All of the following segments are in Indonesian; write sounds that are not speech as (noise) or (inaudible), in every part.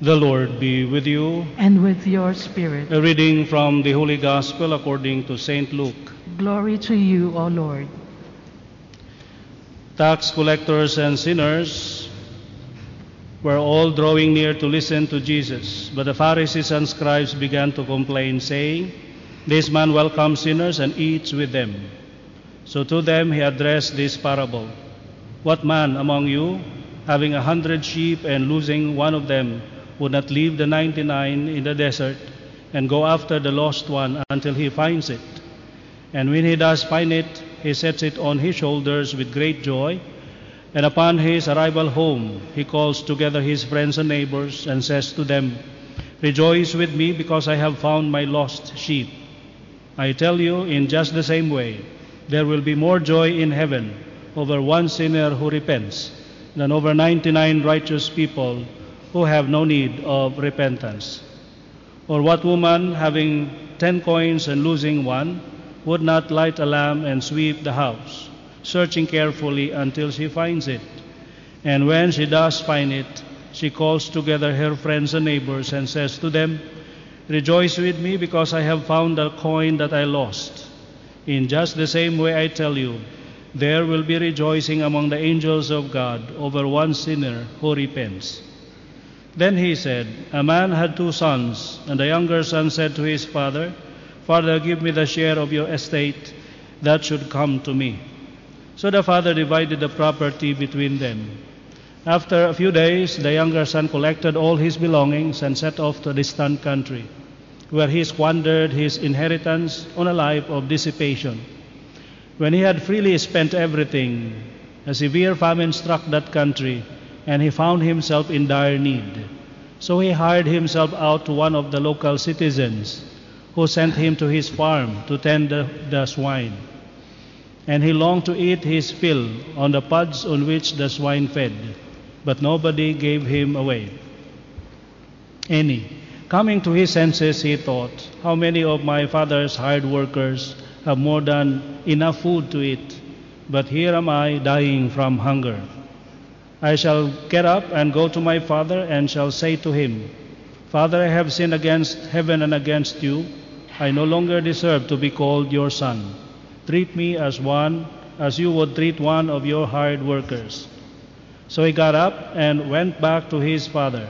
The Lord be with you. and with your spirit. A reading from the Holy Gospel according to St. Luke. Glory to you, O Lord. Tax collectors and sinners were all drawing near to listen to Jesus. But the Pharisees and scribes began to complain, saying, This man welcomes sinners and eats with them. So to them he addressed this parable What man among you, having a hundred sheep and losing one of them, would not leave the ninety nine in the desert and go after the lost one until he finds it? And when he does find it, he sets it on his shoulders with great joy. And upon his arrival home, he calls together his friends and neighbors and says to them, Rejoice with me because I have found my lost sheep. I tell you, in just the same way, there will be more joy in heaven over one sinner who repents than over 99 righteous people who have no need of repentance. Or what woman, having ten coins and losing one, would not light a lamp and sweep the house, searching carefully until she finds it? And when she does find it, she calls together her friends and neighbors and says to them, Rejoice with me because I have found a coin that I lost. In just the same way, I tell you, there will be rejoicing among the angels of God over one sinner who repents. Then he said, A man had two sons, and the younger son said to his father, Father, give me the share of your estate that should come to me. So the father divided the property between them. After a few days, the younger son collected all his belongings and set off to a distant country, where he squandered his inheritance on a life of dissipation. When he had freely spent everything, a severe famine struck that country, and he found himself in dire need. So he hired himself out to one of the local citizens, who sent him to his farm to tend the, the swine. And he longed to eat his fill on the pods on which the swine fed, but nobody gave him away any. Coming to his senses, he thought, How many of my father's hired workers have more than enough food to eat, but here am I dying from hunger. I shall get up and go to my father and shall say to him, Father, I have sinned against heaven and against you. I no longer deserve to be called your son. Treat me as one, as you would treat one of your hired workers. So he got up and went back to his father.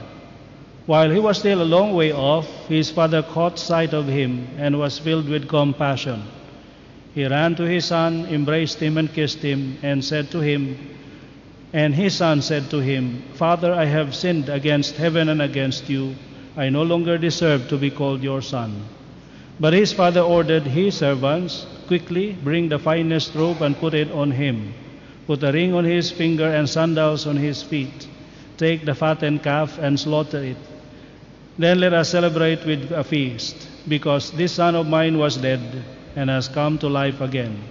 While he was still a long way off, his father caught sight of him and was filled with compassion. He ran to his son, embraced him, and kissed him, and said to him, And his son said to him, Father, I have sinned against heaven and against you. I no longer deserve to be called your son. But his father ordered his servants, Quickly bring the finest robe and put it on him. Put a ring on his finger and sandals on his feet. Take the fattened calf and slaughter it. Then let us celebrate with a feast, because this son of mine was dead and has come to life again.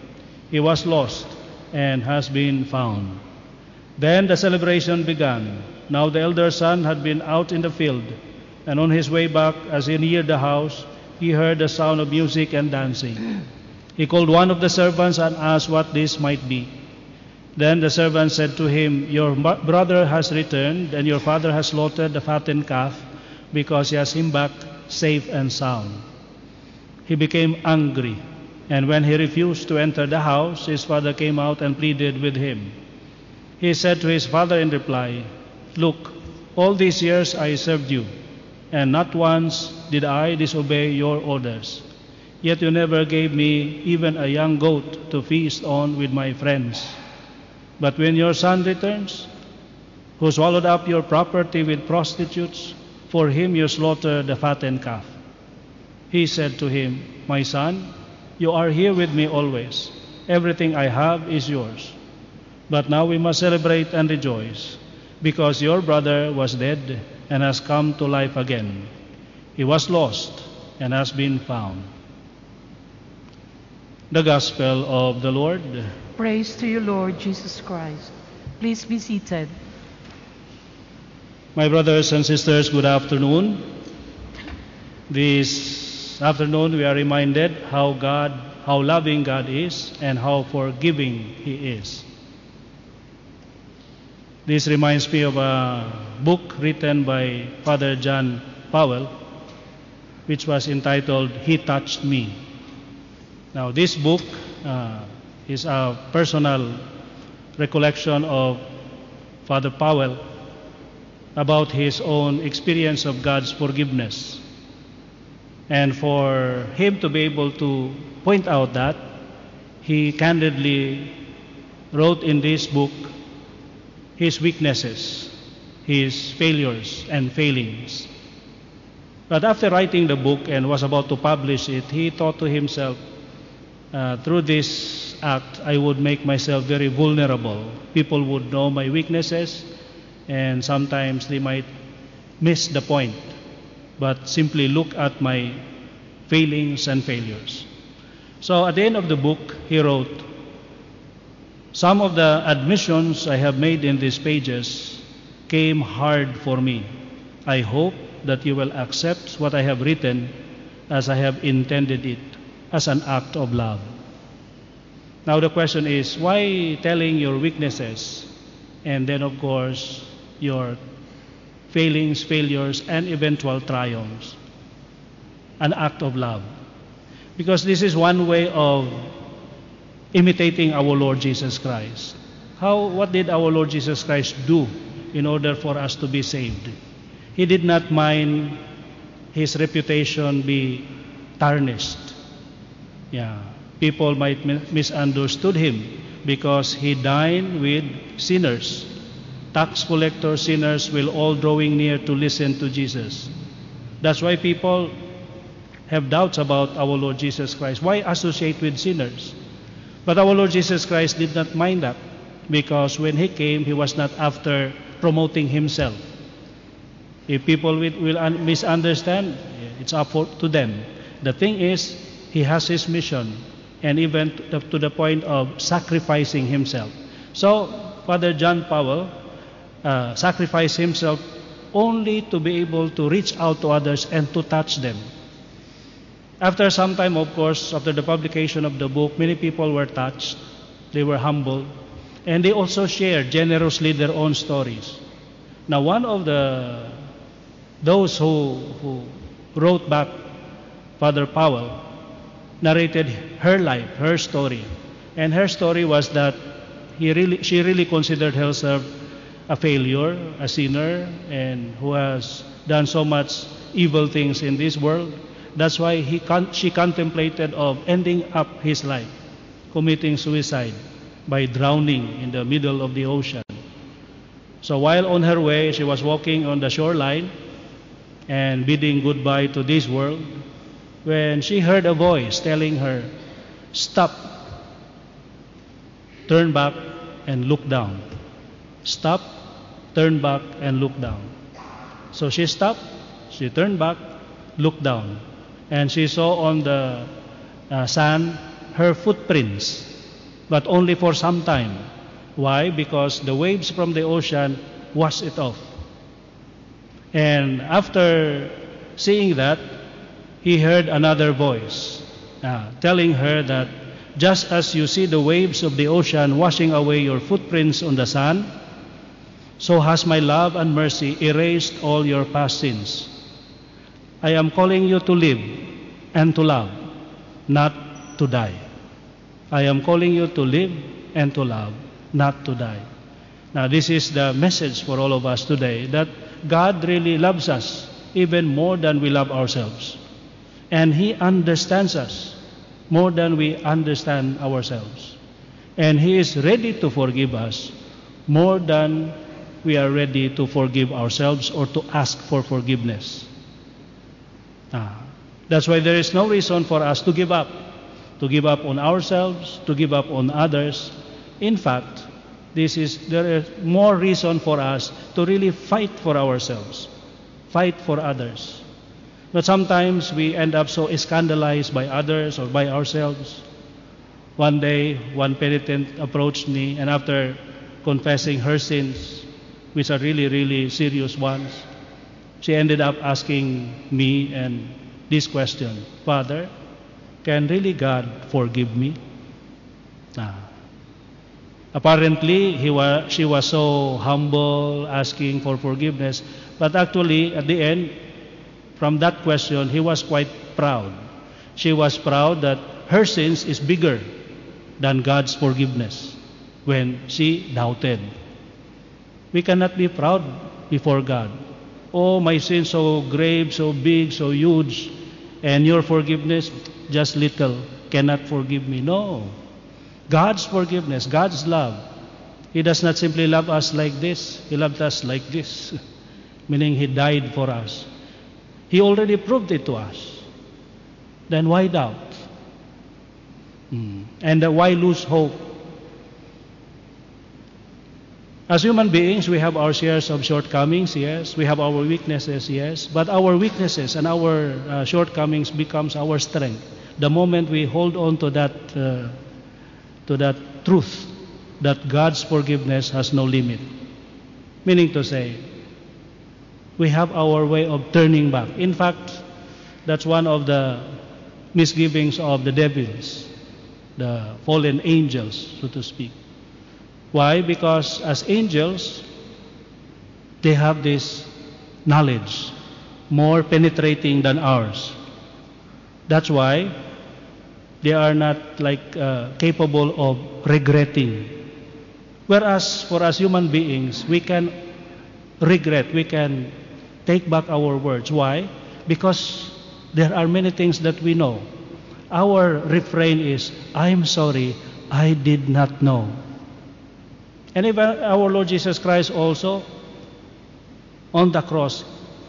He was lost and has been found. Then the celebration began. Now the elder son had been out in the field, and on his way back, as he neared the house, he heard the sound of music and dancing. He called one of the servants and asked what this might be. Then the servant said to him, Your brother has returned, and your father has slaughtered the fattened calf, because he has him back safe and sound. He became angry, and when he refused to enter the house, his father came out and pleaded with him. He said to his father in reply, Look, all these years I served you, and not once did I disobey your orders. Yet you never gave me even a young goat to feast on with my friends. But when your son returns, who swallowed up your property with prostitutes, for him you slaughter the fattened calf. He said to him, My son, you are here with me always. Everything I have is yours. But now we must celebrate and rejoice, because your brother was dead and has come to life again. He was lost and has been found. The Gospel of the Lord. Praise to you, Lord Jesus Christ. Please be seated. My brothers and sisters, good afternoon. This afternoon we are reminded how God, how loving God is and how forgiving He is. This reminds me of a book written by Father John Powell, which was entitled He Touched Me. Now, this book uh, is a personal recollection of Father Powell about his own experience of God's forgiveness. And for him to be able to point out that, he candidly wrote in this book his weaknesses, his failures and failings. But after writing the book and was about to publish it, he thought to himself, uh, through this act, I would make myself very vulnerable. People would know my weaknesses, and sometimes they might miss the point, but simply look at my failings and failures. So at the end of the book, he wrote, Some of the admissions I have made in these pages came hard for me. I hope that you will accept what I have written as I have intended it, as an act of love. Now the question is, why telling your weaknesses and then of course your failings, failures, and eventual triumphs? An act of love. Because this is one way of imitating our Lord Jesus Christ. How, what did our Lord Jesus Christ do in order for us to be saved? He did not mind his reputation be tarnished. Yeah, people might misunderstood him because he dined with sinners. Tax collectors, sinners will all drawing near to listen to Jesus. That's why people have doubts about our Lord Jesus Christ. Why associate with sinners? But our Lord Jesus Christ did not mind that because when He came, He was not after promoting Himself. If people will, misunderstand, it's up to them. The thing is, He has His mission and even to the, to the point of sacrificing Himself. So, Father John Powell uh, sacrificed Himself only to be able to reach out to others and to touch them. After some time, of course, after the publication of the book, many people were touched, they were humbled, and they also shared generously their own stories. Now, one of the those who, who wrote back Father Powell narrated her life, her story, and her story was that he really, she really considered herself a failure, a sinner, and who has done so much evil things in this world. That's why he con- she contemplated of ending up his life, committing suicide by drowning in the middle of the ocean. So while on her way, she was walking on the shoreline and bidding goodbye to this world when she heard a voice telling her, Stop, turn back and look down. Stop, turn back and look down. So she stopped, she turned back, looked down and she saw on the uh, sand her footprints, but only for some time. Why? Because the waves from the ocean wash it off. And after seeing that, he heard another voice uh, telling her that just as you see the waves of the ocean washing away your footprints on the sand, so has my love and mercy erased all your past sins. I am calling you to live and to love, not to die. I am calling you to live and to love, not to die. Now, this is the message for all of us today that God really loves us even more than we love ourselves. And He understands us more than we understand ourselves. And He is ready to forgive us more than we are ready to forgive ourselves or to ask for forgiveness. Ah, that's why there is no reason for us to give up, to give up on ourselves, to give up on others. In fact, this is there is more reason for us to really fight for ourselves, fight for others. But sometimes we end up so scandalized by others or by ourselves. One day, one penitent approached me, and after confessing her sins, which are really, really serious ones, she ended up asking me and this question Father, can really God forgive me? Ah. Apparently, he was, she was so humble, asking for forgiveness. But actually, at the end, from that question, he was quite proud. She was proud that her sins is bigger than God's forgiveness when she doubted. We cannot be proud before God. Oh, my sin so grave, so big, so huge, and your forgiveness just little cannot forgive me. No. God's forgiveness, God's love. He does not simply love us like this, He loved us like this, (laughs) meaning He died for us. He already proved it to us. Then why doubt? Hmm. And uh, why lose hope? As human beings, we have our shares of shortcomings, yes. We have our weaknesses, yes. But our weaknesses and our uh, shortcomings becomes our strength. The moment we hold on to that, uh, to that truth, that God's forgiveness has no limit. Meaning to say, we have our way of turning back. In fact, that's one of the misgivings of the devils, the fallen angels, so to speak. Why? Because as angels, they have this knowledge more penetrating than ours. That's why they are not like uh, capable of regretting. Whereas for us human beings, we can regret, we can take back our words. Why? Because there are many things that we know. Our refrain is, I'm sorry, I did not know. And even uh, our Lord Jesus Christ also, on the cross,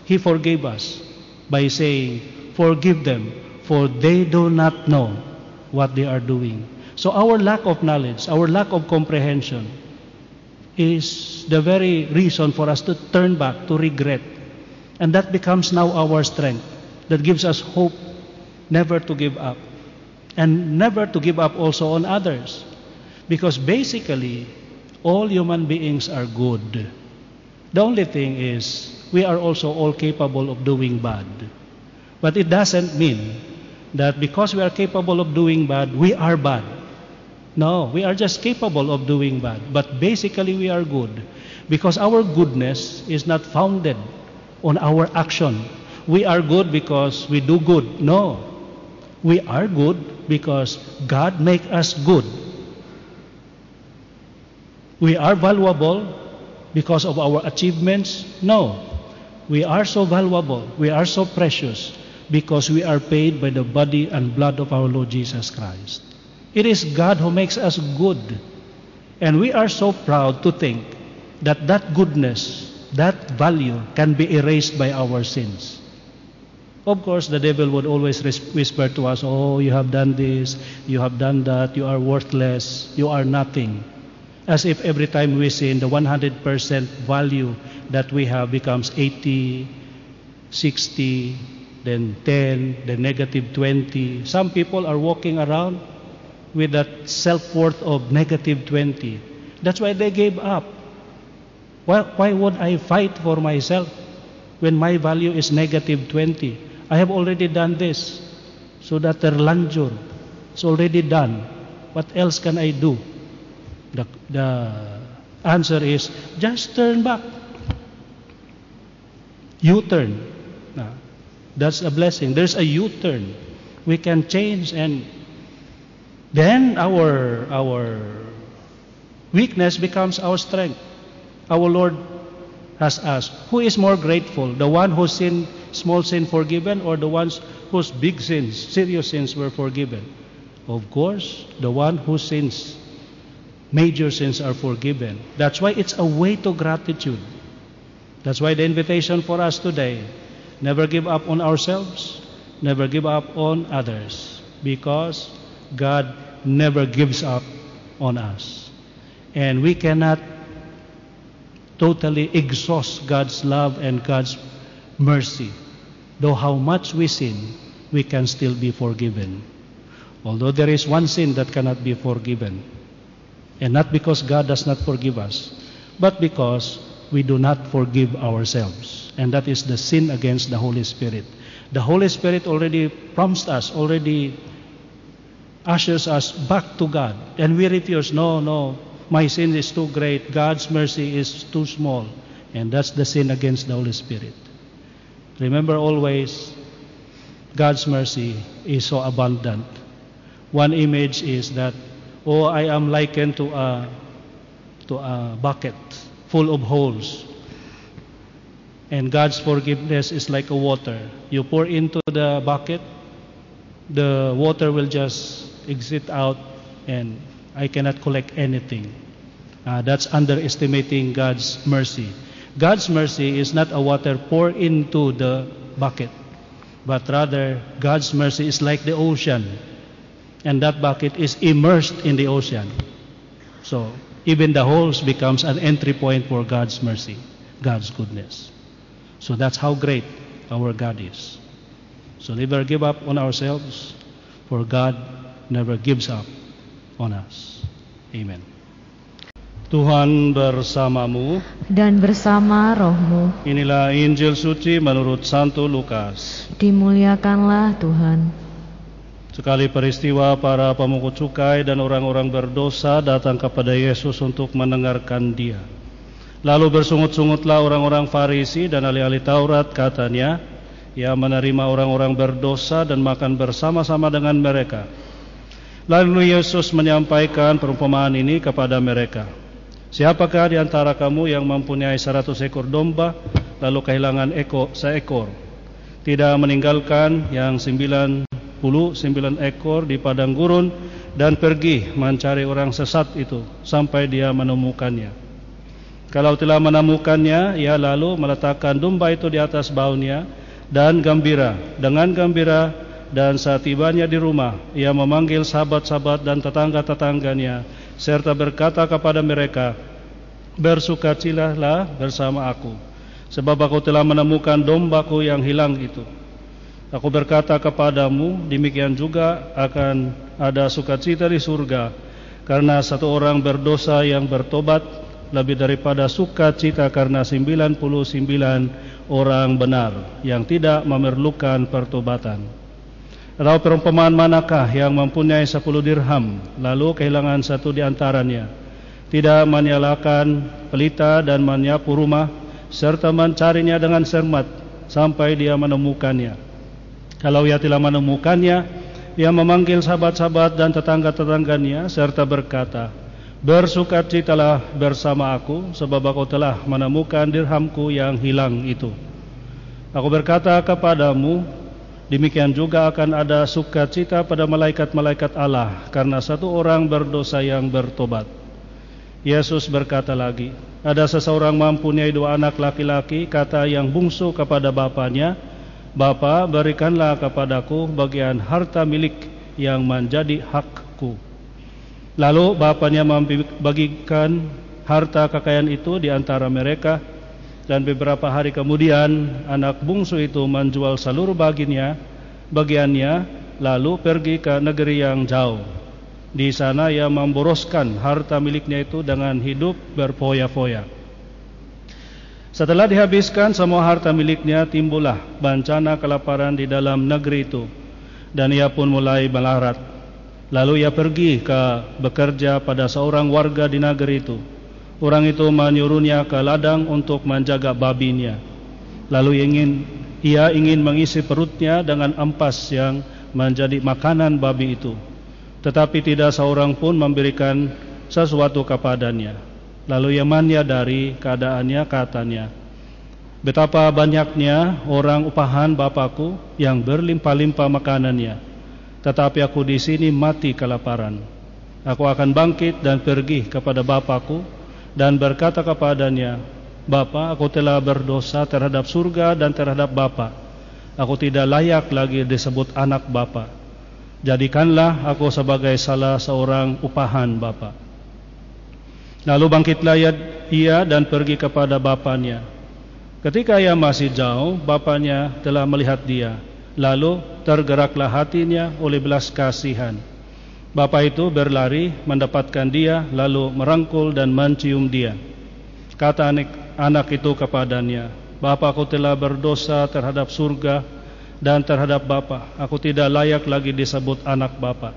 He forgave us by saying, Forgive them, for they do not know what they are doing. So our lack of knowledge, our lack of comprehension, is the very reason for us to turn back, to regret. And that becomes now our strength. That gives us hope never to give up. And never to give up also on others. Because basically, all human beings are good. The only thing is, we are also all capable of doing bad. But it doesn't mean that because we are capable of doing bad, we are bad. No, we are just capable of doing bad. But basically, we are good. Because our goodness is not founded on our action. We are good because we do good. No. We are good because God make us good. We are valuable because of our achievements? No. We are so valuable, we are so precious because we are paid by the body and blood of our Lord Jesus Christ. It is God who makes us good. And we are so proud to think that that goodness, that value can be erased by our sins. Of course, the devil would always whisper to us, Oh, you have done this, you have done that, you are worthless, you are nothing. As if every time we sin, the 100% value that we have becomes 80, 60, then 10, then negative 20. Some people are walking around with that self worth of negative 20. That's why they gave up. Why, why would I fight for myself when my value is negative 20? I have already done this. So that terlanjur. It's already done. What else can I do? The, the answer is just turn back. U turn. That's a blessing. There's a U turn. We can change and then our our weakness becomes our strength. Our Lord has asked, who is more grateful? The one whose sin, small sin forgiven or the ones whose big sins, serious sins were forgiven? Of course, the one whose sins major sins are forgiven. That's why it's a way to gratitude. That's why the invitation for us today never give up on ourselves, never give up on others, because God never gives up on us. And we cannot totally exhaust God's love and God's mercy. Though how much we sin, we can still be forgiven. Although there is one sin that cannot be forgiven, and not because God does not forgive us, but because we do not forgive ourselves. And that is the sin against the Holy Spirit. The Holy Spirit already promised us, already ushers us back to God. And we refuse, no, no, my sin is too great, God's mercy is too small. And that's the sin against the Holy Spirit. Remember always, God's mercy is so abundant. One image is that, oh, I am likened to a, to a bucket full of holes. And God's forgiveness is like a water. You pour into the bucket, the water will just exit out and I cannot collect anything. Uh, that's underestimating God's mercy. God's mercy is not a water poured into the bucket, but rather God's mercy is like the ocean, and that bucket is immersed in the ocean. So even the holes becomes an entry point for God's mercy, God's goodness. So that's how great our God is. So never give up on ourselves, for God never gives up on us. Amen. Tuhan bersamamu. dan bersama rohmu. Inilah Injil suci menurut Santo Lukas. Dimuliakanlah Tuhan. Sekali peristiwa para pemungut cukai dan orang-orang berdosa datang kepada Yesus untuk mendengarkan dia. Lalu bersungut-sungutlah orang-orang Farisi dan ahli-ahli Taurat katanya, ia menerima orang-orang berdosa dan makan bersama-sama dengan mereka. Lalu Yesus menyampaikan perumpamaan ini kepada mereka. Siapakah di antara kamu yang mempunyai seratus ekor domba lalu kehilangan eko, seekor? Tidak meninggalkan yang sembilan ekor di padang gurun dan pergi mencari orang sesat itu sampai dia menemukannya. Kalau telah menemukannya, ia lalu meletakkan domba itu di atas baunya dan gembira. Dengan gembira dan saat tibanya di rumah, ia memanggil sahabat-sahabat dan tetangga-tetangganya, serta berkata kepada mereka, Bersukacilalah bersama aku, sebab aku telah menemukan dombaku yang hilang itu. Aku berkata kepadamu, demikian juga akan ada sukacita di surga, karena satu orang berdosa yang bertobat lebih daripada sukacita karena 99 orang benar yang tidak memerlukan pertobatan. Atau perumpamaan manakah yang mempunyai sepuluh dirham lalu kehilangan satu di antaranya tidak menyalakan pelita dan menyapu rumah serta mencarinya dengan cermat sampai dia menemukannya. Kalau ia telah menemukannya, ia memanggil sahabat-sahabat dan tetangga-tetangganya serta berkata, Bersukacitalah bersama aku sebab aku telah menemukan dirhamku yang hilang itu. Aku berkata kepadamu, Demikian juga akan ada sukacita pada malaikat-malaikat Allah karena satu orang berdosa yang bertobat. Yesus berkata lagi, ada seseorang mempunyai dua anak laki-laki, kata yang bungsu kepada bapaknya, Bapa berikanlah kepadaku bagian harta milik yang menjadi hakku. Lalu bapaknya membagikan harta kekayaan itu di antara mereka, dan beberapa hari kemudian anak bungsu itu menjual seluruh bagiannya, bagiannya lalu pergi ke negeri yang jauh. Di sana ia memboroskan harta miliknya itu dengan hidup berfoya-foya. Setelah dihabiskan semua harta miliknya, timbullah bencana kelaparan di dalam negeri itu, dan ia pun mulai melarat. Lalu ia pergi ke bekerja pada seorang warga di negeri itu Orang itu menyuruhnya ke ladang untuk menjaga babinya. Lalu ingin ia ingin mengisi perutnya dengan ampas yang menjadi makanan babi itu. Tetapi tidak seorang pun memberikan sesuatu kepadanya. Lalu ia dari keadaannya katanya, Betapa banyaknya orang upahan bapakku yang berlimpah-limpah makanannya, tetapi aku di sini mati kelaparan. Aku akan bangkit dan pergi kepada bapakku dan berkata kepadanya, Bapa, aku telah berdosa terhadap surga dan terhadap Bapa. Aku tidak layak lagi disebut anak Bapa. Jadikanlah aku sebagai salah seorang upahan Bapa. Lalu bangkitlah ia dan pergi kepada bapaknya. Ketika ia masih jauh, bapaknya telah melihat dia. Lalu tergeraklah hatinya oleh belas kasihan Bapak itu berlari mendapatkan dia lalu merangkul dan mencium dia. Kata anak, anak itu kepadanya, Bapakku telah berdosa terhadap surga dan terhadap Bapak. Aku tidak layak lagi disebut anak Bapak.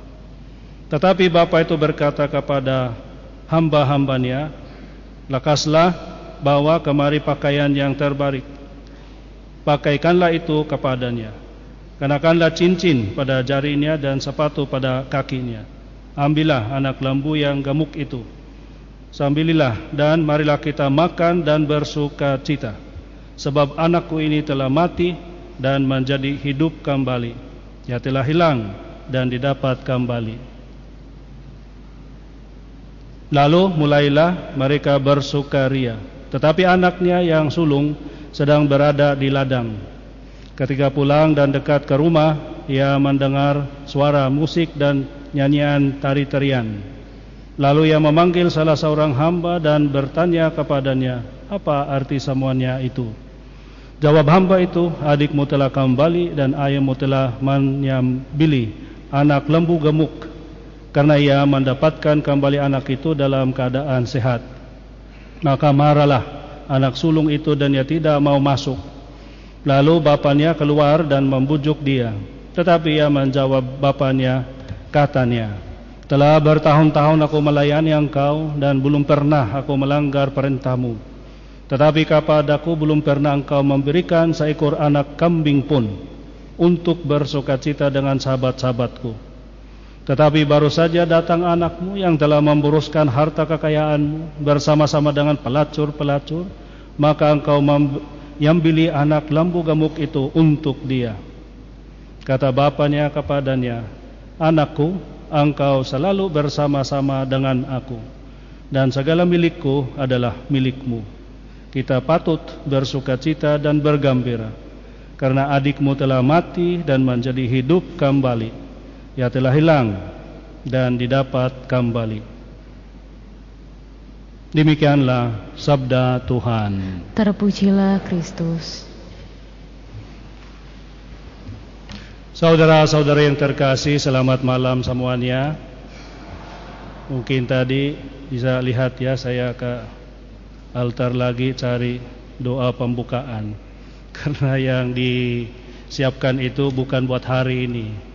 Tetapi Bapak itu berkata kepada hamba-hambanya, lekaslah bawa kemari pakaian yang terbaik. Pakaikanlah itu kepadanya. Kenakanlah cincin pada jarinya dan sepatu pada kakinya. Ambillah anak lembu yang gemuk itu. Sambililah dan marilah kita makan dan bersuka cita. Sebab anakku ini telah mati dan menjadi hidup kembali. Ya telah hilang dan didapat kembali. Lalu mulailah mereka bersukaria. Tetapi anaknya yang sulung sedang berada di ladang. Ketika pulang dan dekat ke rumah, ia mendengar suara musik dan nyanyian tari-tarian. Lalu ia memanggil salah seorang hamba dan bertanya kepadanya, apa arti semuanya itu? Jawab hamba itu, adikmu telah kembali dan ayahmu telah menyambili anak lembu gemuk karena ia mendapatkan kembali anak itu dalam keadaan sehat. Maka marahlah anak sulung itu dan ia tidak mau masuk. Lalu bapaknya keluar dan membujuk dia. Tetapi ia menjawab bapaknya, katanya, telah bertahun-tahun aku melayani engkau dan belum pernah aku melanggar perintahmu. Tetapi kepadaku belum pernah engkau memberikan seekor anak kambing pun untuk bersukacita dengan sahabat-sahabatku. Tetapi baru saja datang anakmu yang telah memburuskan harta kekayaanmu bersama-sama dengan pelacur-pelacur, maka engkau mengambil anak lembu gemuk itu untuk dia. Kata bapaknya kepadanya, Anakku, engkau selalu bersama-sama dengan aku, dan segala milikku adalah milikmu. Kita patut bersukacita dan bergembira, karena adikmu telah mati dan menjadi hidup kembali ya telah hilang dan didapat kembali. Demikianlah sabda Tuhan. Terpujilah Kristus. Saudara-saudara yang terkasih, selamat malam semuanya. Mungkin tadi bisa lihat ya saya ke altar lagi cari doa pembukaan. (laughs) Karena yang disiapkan itu bukan buat hari ini,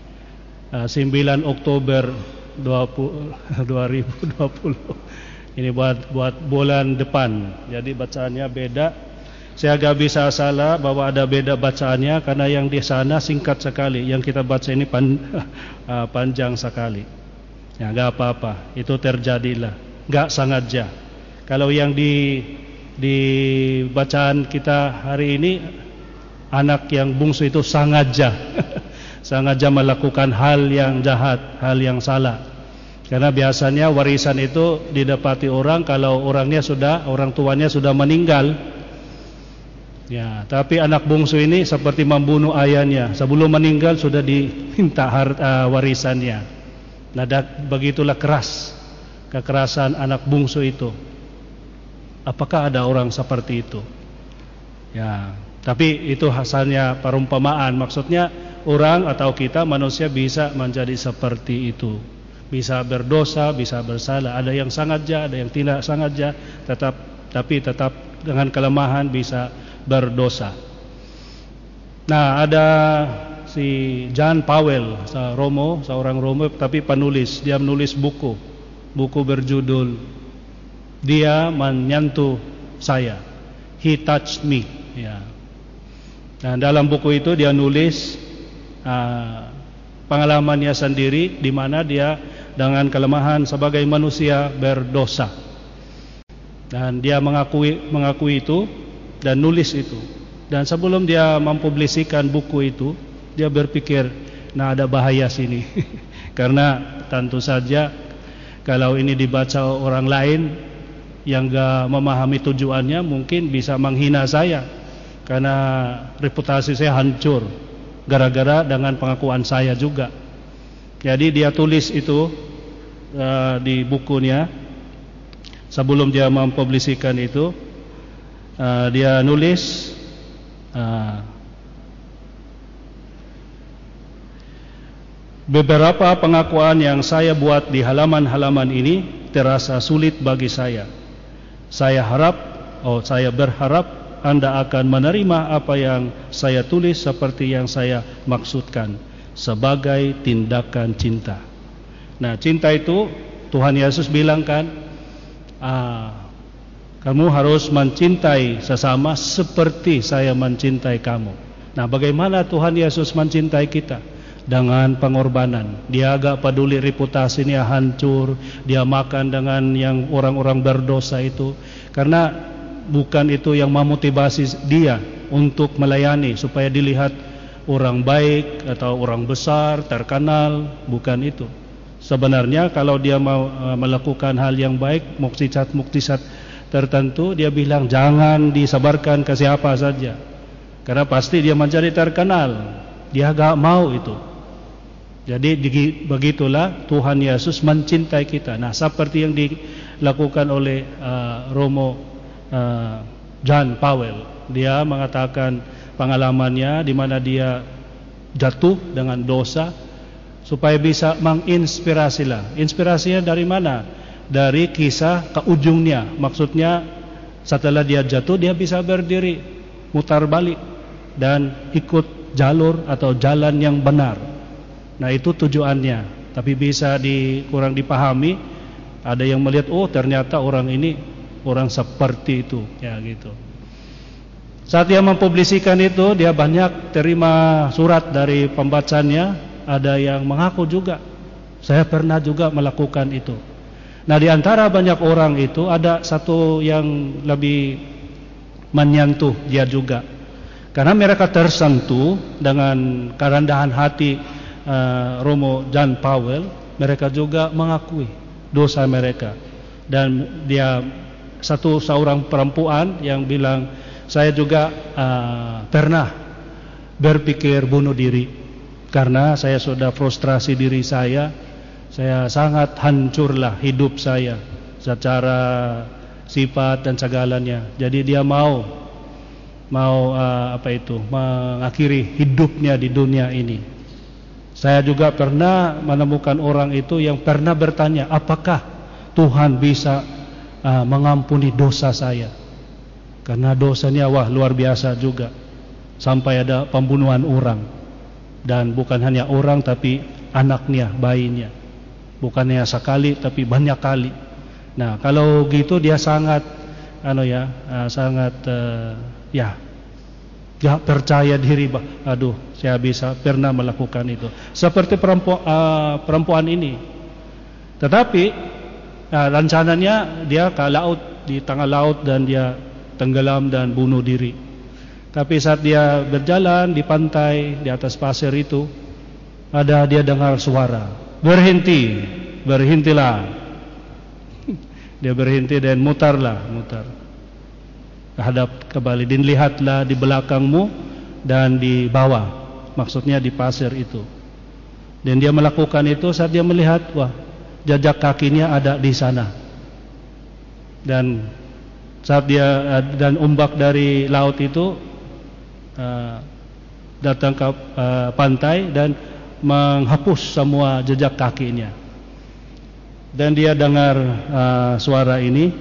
9 ah, Oktober 20, 2020 (laughs) ini buat buat bulan depan. Jadi bacaannya beda. Saya agak bisa salah bahwa ada beda bacaannya karena yang di sana singkat sekali. Yang kita baca ini pan, uh, (laughs) panjang sekali. Ya nggak apa-apa. Itu terjadilah. Nggak sengaja. Kalau yang di di bacaan kita hari ini anak yang bungsu itu sengaja (laughs) sengaja melakukan hal yang jahat, hal yang salah. Karena biasanya warisan itu didapati orang kalau orangnya sudah orang tuanya sudah meninggal. Ya, tapi anak bungsu ini seperti membunuh ayahnya. Sebelum meninggal sudah diminta harta warisannya. Nah, begitulah keras kekerasan anak bungsu itu. Apakah ada orang seperti itu? Ya, tapi itu hasilnya perumpamaan. Maksudnya orang atau kita manusia bisa menjadi seperti itu. Bisa berdosa, bisa bersalah. Ada yang sangat jahat, ada yang tidak sangat jahat, tetap tapi tetap dengan kelemahan bisa berdosa. Nah, ada si John Powell, Romo, seorang Romo tapi penulis. Dia menulis buku. Buku berjudul Dia Menyentuh Saya. He touched me. Ya. Nah, dalam buku itu dia nulis uh, pengalamannya sendiri di mana dia dengan kelemahan sebagai manusia berdosa. Dan dia mengakui mengakui itu dan nulis itu. Dan sebelum dia mempublisikan buku itu, dia berpikir, nah ada bahaya sini. (laughs) Karena tentu saja kalau ini dibaca orang lain yang gak memahami tujuannya mungkin bisa menghina saya karena reputasi saya hancur gara-gara dengan pengakuan saya juga. Jadi dia tulis itu uh, di bukunya sebelum dia mempublisikan itu uh, dia nulis uh, beberapa pengakuan yang saya buat di halaman-halaman ini terasa sulit bagi saya. Saya harap, oh saya berharap anda akan menerima apa yang saya tulis seperti yang saya maksudkan sebagai tindakan cinta. Nah, cinta itu Tuhan Yesus bilang kan, ah, kamu harus mencintai sesama seperti saya mencintai kamu. Nah, bagaimana Tuhan Yesus mencintai kita? Dengan pengorbanan. Dia agak peduli reputasinya hancur, dia makan dengan yang orang-orang berdosa itu. Karena bukan itu yang memotivasi dia untuk melayani supaya dilihat orang baik atau orang besar, terkenal, bukan itu. Sebenarnya kalau dia mau uh, melakukan hal yang baik, mukjizat-mukjizat tertentu, dia bilang jangan disabarkan ke siapa saja. Karena pasti dia mencari terkenal. Dia gak mau itu. Jadi begitulah Tuhan Yesus mencintai kita. Nah, seperti yang dilakukan oleh uh, Romo uh, John Powell, dia mengatakan pengalamannya di mana dia jatuh dengan dosa supaya bisa menginspirasilah. Inspirasinya dari mana? Dari kisah ke ujungnya. Maksudnya setelah dia jatuh dia bisa berdiri, mutar balik dan ikut jalur atau jalan yang benar. Nah, itu tujuannya. Tapi bisa di kurang dipahami. Ada yang melihat oh ternyata orang ini orang seperti itu, ya gitu. Saat dia mempublisikan itu, dia banyak terima surat dari pembacanya ada yang mengaku juga saya pernah juga melakukan itu. Nah, di antara banyak orang itu ada satu yang lebih menyentuh dia juga. Karena mereka tersentuh dengan kerendahan hati uh, Romo John Powell, mereka juga mengakui dosa mereka. Dan dia satu seorang perempuan yang bilang, saya juga uh, pernah berpikir bunuh diri. Karena saya sudah frustrasi diri saya saya sangat hancurlah hidup saya secara sifat dan segalanya. Jadi dia mau mau uh, apa itu mengakhiri hidupnya di dunia ini. Saya juga pernah menemukan orang itu yang pernah bertanya apakah Tuhan bisa uh, mengampuni dosa saya. Karena dosanya wah luar biasa juga. Sampai ada pembunuhan orang. Dan bukan hanya orang tapi anaknya, bayinya. Bukan hanya sekali tapi banyak kali. Nah, kalau gitu dia sangat ano ya, uh, sangat uh, ya gak percaya diri bah, aduh saya bisa pernah melakukan itu. Seperti perempuan, uh, perempuan ini. Tetapi uh, rencananya dia ke laut di tengah laut dan dia tenggelam dan bunuh diri tapi saat dia berjalan di pantai di atas pasir itu ada dia dengar suara, "Berhenti, berhentilah." Dia berhenti dan mutarlah, mutar. Hadap kembali dan lihatlah di belakangmu dan di bawah. Maksudnya di pasir itu. Dan dia melakukan itu saat dia melihat, wah, jejak kakinya ada di sana. Dan saat dia dan ombak dari laut itu uh, datang ke uh, pantai dan menghapus semua jejak kakinya. Dan dia dengar uh, suara ini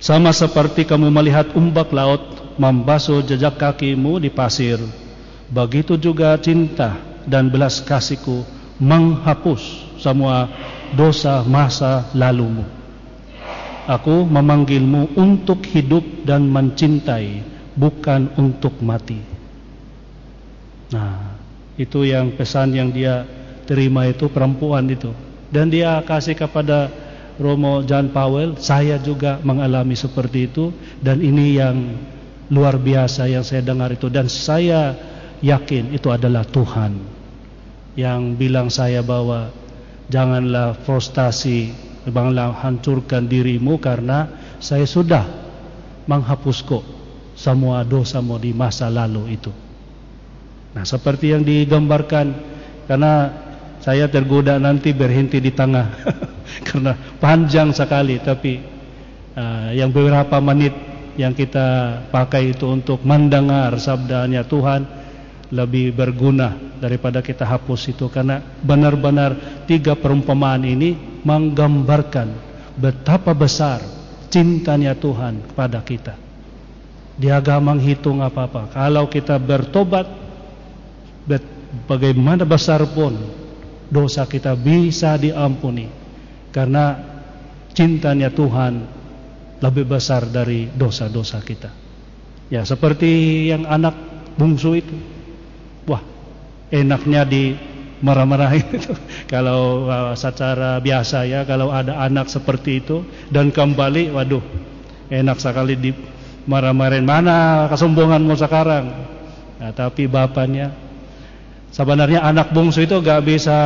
sama seperti kamu melihat umbak laut membasuh jejak kakimu di pasir, begitu juga cinta dan belas kasihku menghapus semua dosa masa lalumu. Aku memanggilmu untuk hidup dan mencintai bukan untuk mati. Nah, itu yang pesan yang dia terima itu perempuan itu. Dan dia kasih kepada Romo John Powell, saya juga mengalami seperti itu dan ini yang luar biasa yang saya dengar itu dan saya yakin itu adalah Tuhan yang bilang saya bahwa janganlah frustasi, janganlah hancurkan dirimu karena saya sudah menghapus kok semua dosamu di masa lalu itu. Nah, seperti yang digambarkan karena saya tergoda nanti berhenti di tengah (laughs) karena panjang sekali tapi uh, yang beberapa menit yang kita pakai itu untuk mendengar sabdanya Tuhan lebih berguna daripada kita hapus itu karena benar-benar tiga perumpamaan ini menggambarkan betapa besar cintanya Tuhan kepada kita. Dia gak menghitung apa-apa. Kalau kita bertobat, bagaimana besar pun dosa kita bisa diampuni. Karena cintanya Tuhan lebih besar dari dosa-dosa kita. Ya, seperti yang anak bungsu itu. Wah, enaknya di marah-marahin (laughs) itu. kalau uh, secara biasa ya, kalau ada anak seperti itu dan kembali, waduh, enak sekali di marah-marahin. Mana kesombonganmu sekarang? Nah, tapi bapaknya sebenarnya anak bungsu itu gak bisa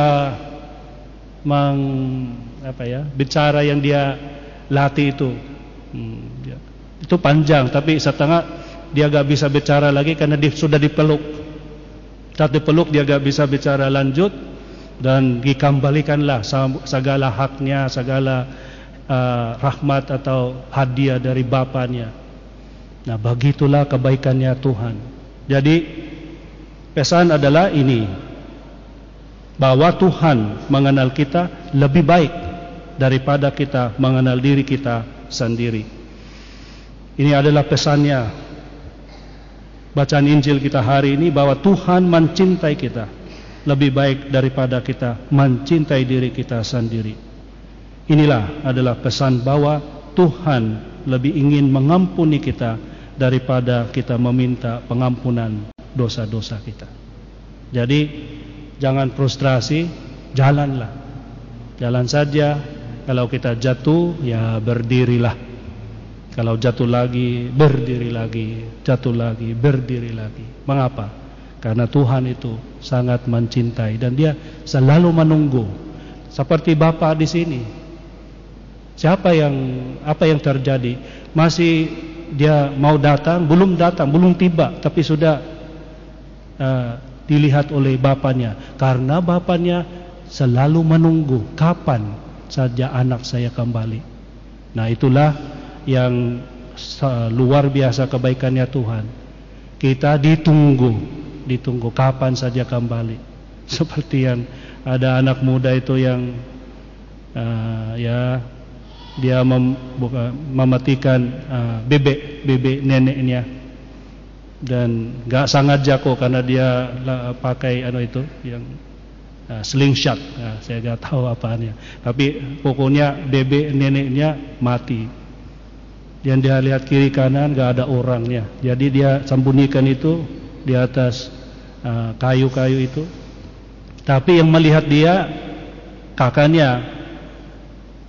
meng apa ya bicara yang dia latih itu hmm, ya. itu panjang tapi setengah dia gak bisa bicara lagi karena dia sudah dipeluk saat dipeluk dia gak bisa bicara lanjut. Dan dikembalikanlah segala haknya segala uh, rahmat atau hadiah dari bapaknya nah begitulah kebaikannya Tuhan. Jadi pesan adalah ini. Bahwa Tuhan mengenal kita lebih baik daripada kita mengenal diri kita sendiri. Ini adalah pesannya bacaan Injil kita hari ini bahwa Tuhan mencintai kita lebih baik daripada kita mencintai diri kita sendiri. Inilah adalah pesan bahwa Tuhan lebih ingin mengampuni kita daripada kita meminta pengampunan dosa-dosa kita. Jadi jangan frustrasi, jalanlah. Jalan saja. Kalau kita jatuh, ya berdirilah. Kalau jatuh lagi, berdiri lagi, jatuh lagi, berdiri lagi. Mengapa? Karena Tuhan itu sangat mencintai dan Dia selalu menunggu. Seperti Bapak di sini. Siapa yang apa yang terjadi? Masih dia mau datang, belum datang, belum tiba, tapi sudah uh, dilihat oleh bapaknya karena bapaknya selalu menunggu kapan saja anak saya kembali. Nah, itulah yang luar biasa kebaikannya Tuhan. Kita ditunggu, ditunggu. Kapan saja kembali. (laughs) Seperti yang ada anak muda itu yang uh, ya dia mem, buka, mematikan uh, bebek bebek neneknya. Dan gak sangat jago karena dia pakai ano itu yang uh, slingshot. Nah, saya gak tahu apaannya tapi pokoknya bebek neneknya mati dan dia lihat kiri kanan gak ada orangnya. Jadi dia sembunyikan itu di atas kayu-kayu uh, itu. Tapi yang melihat dia kakaknya.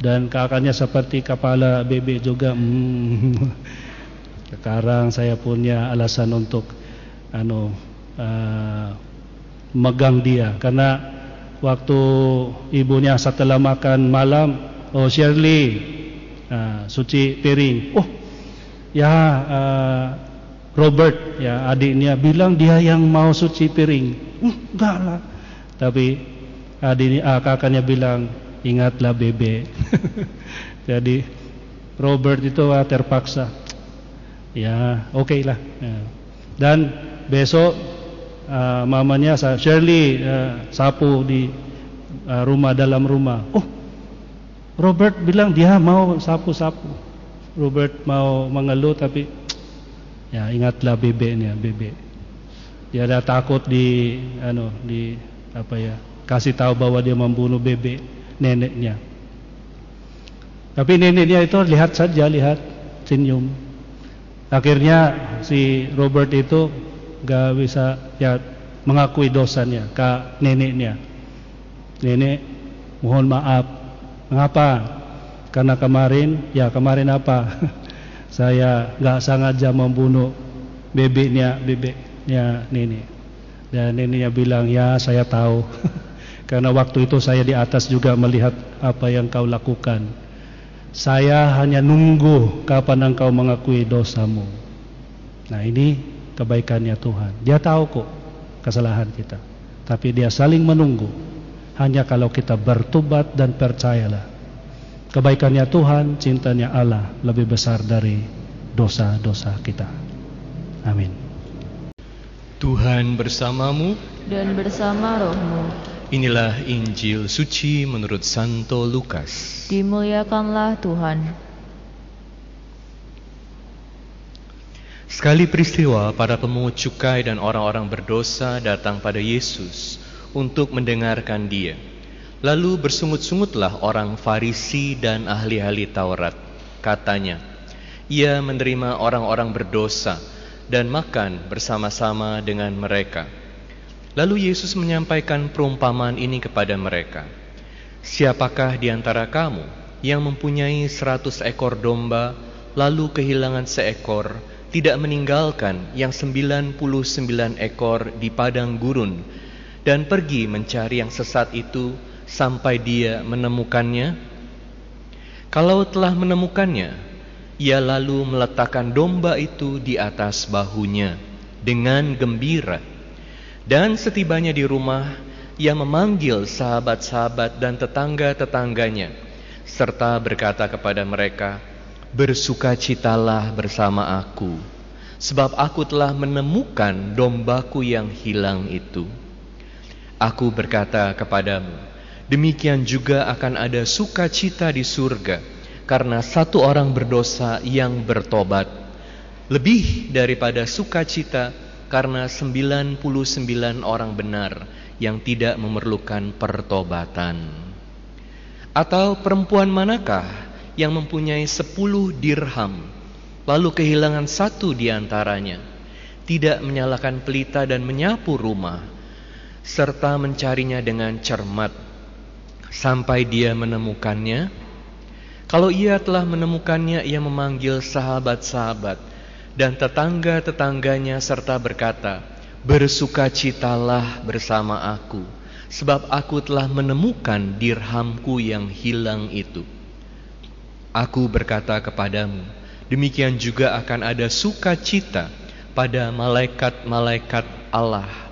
Dan kakaknya seperti kepala bebek juga hmm, (laughs) Sekarang saya punya alasan untuk anu uh, megang dia. Karena waktu ibunya setelah makan malam, oh Shirley, uh, suci piring. Oh, ya uh, Robert, ya adiknya bilang dia yang mau suci piring. Uh, enggak lah. Tapi adiknya, uh, kakaknya bilang ingatlah bebe. (laughs) Jadi Robert itu uh, terpaksa ya oke okay lah ya. dan besok uh, mamanya Shirley uh, sapu di uh, rumah dalam rumah oh Robert bilang dia mau sapu-sapu Robert mau mengeluh tapi ya ingatlah bebeknya bebek dia ada takut di ano di apa ya kasih tahu bahwa dia membunuh bebek neneknya tapi neneknya itu lihat saja lihat senyum Akhirnya si Robert itu gak bisa ya mengakui dosanya ke neneknya. Nenek, mohon maaf. Mengapa? Karena kemarin, ya kemarin apa? (laughs) Saya gak sengaja membunuh bebeknya, bebeknya nenek. Dan neneknya bilang, ya saya tahu. (laughs) Karena waktu itu saya di atas juga melihat apa yang kau lakukan. Saya hanya nunggu kapan engkau mengakui dosamu. Nah ini kebaikannya Tuhan. Dia tahu kok kesalahan kita. Tapi dia saling menunggu. Hanya kalau kita bertobat dan percayalah. Kebaikannya Tuhan, cintanya Allah lebih besar dari dosa-dosa kita. Amin. Tuhan bersamamu dan bersama rohmu. Inilah Injil suci menurut Santo Lukas. Dimuliakanlah Tuhan. Sekali peristiwa, para pemungut cukai dan orang-orang berdosa datang pada Yesus untuk mendengarkan dia. Lalu bersungut-sungutlah orang Farisi dan ahli-ahli Taurat. Katanya, ia menerima orang-orang berdosa dan makan bersama-sama dengan mereka. Lalu Yesus menyampaikan perumpamaan ini kepada mereka. Siapakah di antara kamu yang mempunyai seratus ekor domba, lalu kehilangan seekor, tidak meninggalkan yang sembilan puluh sembilan ekor di padang gurun, dan pergi mencari yang sesat itu sampai dia menemukannya? Kalau telah menemukannya, ia lalu meletakkan domba itu di atas bahunya dengan gembira. Dan setibanya di rumah, ia memanggil sahabat-sahabat dan tetangga-tetangganya, serta berkata kepada mereka, Bersukacitalah bersama aku, sebab aku telah menemukan dombaku yang hilang itu. Aku berkata kepadamu, demikian juga akan ada sukacita di surga, karena satu orang berdosa yang bertobat, lebih daripada sukacita karena 99 orang benar yang tidak memerlukan pertobatan? Atau perempuan manakah yang mempunyai sepuluh dirham lalu kehilangan satu di antaranya, tidak menyalakan pelita dan menyapu rumah, serta mencarinya dengan cermat sampai dia menemukannya? Kalau ia telah menemukannya, ia memanggil sahabat-sahabat dan tetangga-tetangganya serta berkata, Bersukacitalah bersama aku, sebab aku telah menemukan dirhamku yang hilang itu. Aku berkata kepadamu, demikian juga akan ada sukacita pada malaikat-malaikat Allah,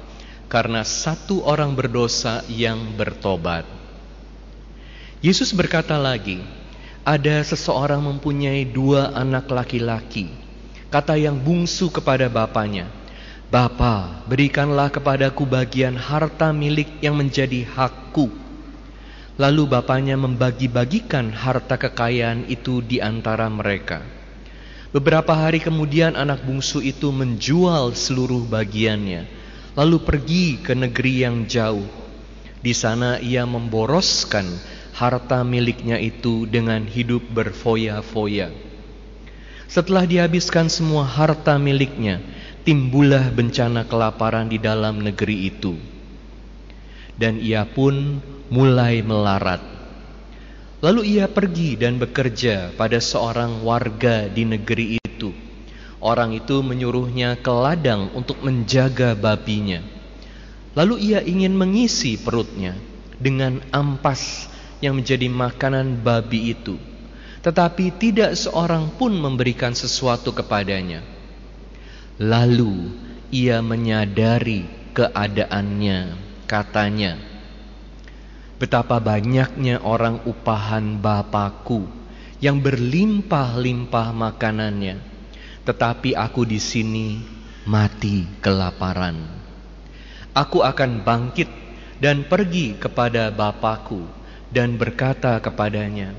karena satu orang berdosa yang bertobat. Yesus berkata lagi, ada seseorang mempunyai dua anak laki-laki. Kata yang bungsu kepada bapaknya, Bapa, berikanlah kepadaku bagian harta milik yang menjadi hakku. Lalu bapaknya membagi-bagikan harta kekayaan itu di antara mereka. Beberapa hari kemudian anak bungsu itu menjual seluruh bagiannya, lalu pergi ke negeri yang jauh. Di sana ia memboroskan harta miliknya itu dengan hidup berfoya-foya. Setelah dihabiskan semua harta miliknya, timbullah bencana kelaparan di dalam negeri itu. Dan ia pun mulai melarat. Lalu ia pergi dan bekerja pada seorang warga di negeri itu. Orang itu menyuruhnya ke ladang untuk menjaga babinya. Lalu ia ingin mengisi perutnya dengan ampas yang menjadi makanan babi itu. Tetapi tidak seorang pun memberikan sesuatu kepadanya. Lalu ia menyadari keadaannya, katanya, Betapa banyaknya orang upahan Bapakku yang berlimpah-limpah makanannya, tetapi aku di sini mati kelaparan. Aku akan bangkit dan pergi kepada Bapakku dan berkata kepadanya,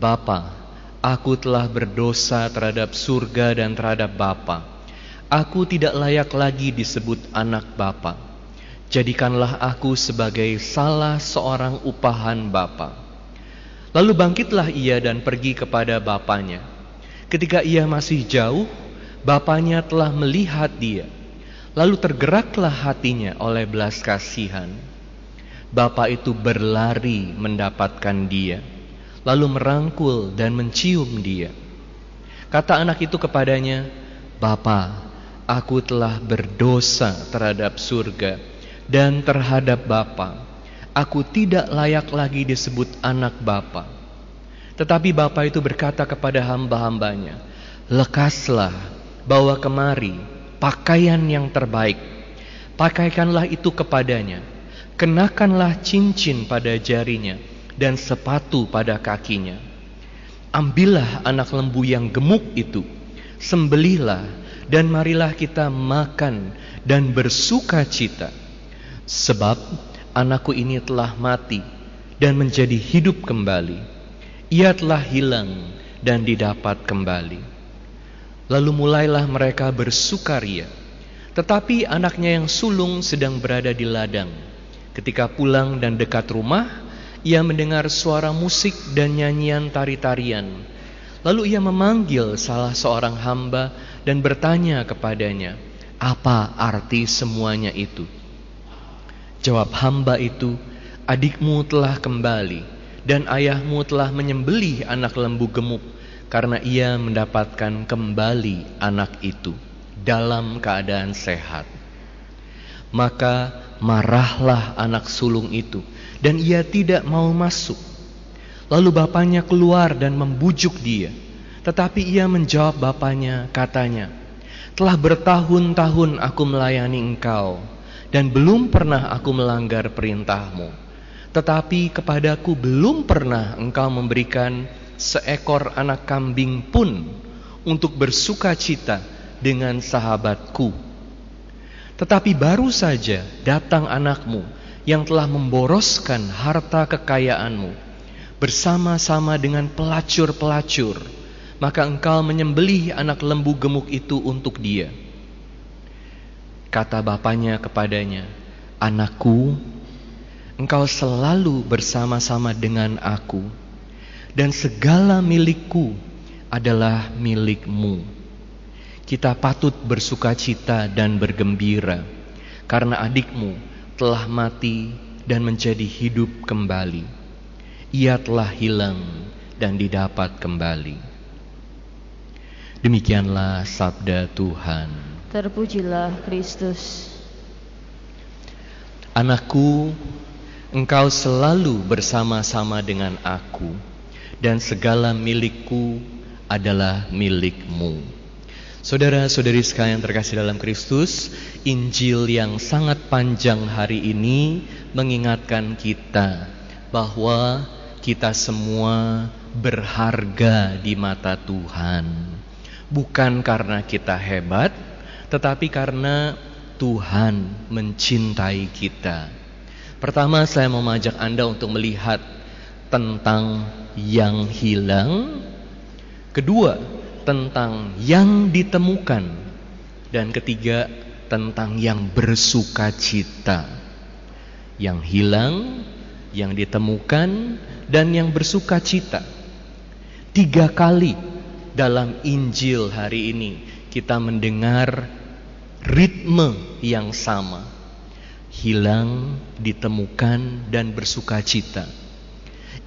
Bapa, aku telah berdosa terhadap surga dan terhadap Bapa Aku tidak layak lagi disebut anak Bapa. Jadikanlah aku sebagai salah seorang upahan Bapa. Lalu bangkitlah ia dan pergi kepada bapaknya. Ketika ia masih jauh, bapaknya telah melihat dia. Lalu tergeraklah hatinya oleh belas kasihan. Bapak itu berlari mendapatkan dia, lalu merangkul dan mencium dia. Kata anak itu kepadanya, "Bapak, aku telah berdosa terhadap surga dan terhadap Bapa. Aku tidak layak lagi disebut anak Bapa. Tetapi Bapa itu berkata kepada hamba-hambanya, Lekaslah, bawa kemari pakaian yang terbaik. Pakaikanlah itu kepadanya. Kenakanlah cincin pada jarinya dan sepatu pada kakinya. Ambillah anak lembu yang gemuk itu, sembelihlah dan marilah kita makan dan bersuka cita. Sebab anakku ini telah mati dan menjadi hidup kembali. Ia telah hilang dan didapat kembali. Lalu mulailah mereka bersukaria. Tetapi anaknya yang sulung sedang berada di ladang. Ketika pulang dan dekat rumah, ia mendengar suara musik dan nyanyian tari-tarian. Lalu ia memanggil salah seorang hamba dan bertanya kepadanya, "Apa arti semuanya itu?" Jawab hamba itu, "Adikmu telah kembali dan ayahmu telah menyembelih anak lembu gemuk karena ia mendapatkan kembali anak itu dalam keadaan sehat." Maka marahlah anak sulung itu dan ia tidak mau masuk. Lalu bapaknya keluar dan membujuk dia. Tetapi ia menjawab bapaknya, katanya, Telah bertahun-tahun aku melayani engkau, dan belum pernah aku melanggar perintahmu. Tetapi kepadaku belum pernah engkau memberikan seekor anak kambing pun untuk bersuka cita dengan sahabatku. Tetapi baru saja datang anakmu yang telah memboroskan harta kekayaanmu bersama-sama dengan pelacur-pelacur, maka engkau menyembelih anak lembu gemuk itu untuk dia. Kata bapaknya kepadanya, Anakku, engkau selalu bersama-sama dengan aku, dan segala milikku adalah milikmu. Kita patut bersuka cita dan bergembira, karena adikmu telah mati dan menjadi hidup kembali. Ia telah hilang dan didapat kembali. Demikianlah sabda Tuhan. Terpujilah Kristus. Anakku, engkau selalu bersama-sama dengan aku, dan segala milikku adalah milikmu. Saudara-saudari sekalian terkasih dalam Kristus, Injil yang sangat panjang hari ini mengingatkan kita bahwa kita semua berharga di mata Tuhan. Bukan karena kita hebat, tetapi karena Tuhan mencintai kita. Pertama saya mau mengajak Anda untuk melihat tentang yang hilang. Kedua, tentang yang ditemukan. Dan ketiga, tentang yang bersuka cita. Yang hilang, yang ditemukan, dan yang bersuka cita. Tiga kali dalam Injil hari ini kita mendengar ritme yang sama. Hilang, ditemukan, dan bersuka cita.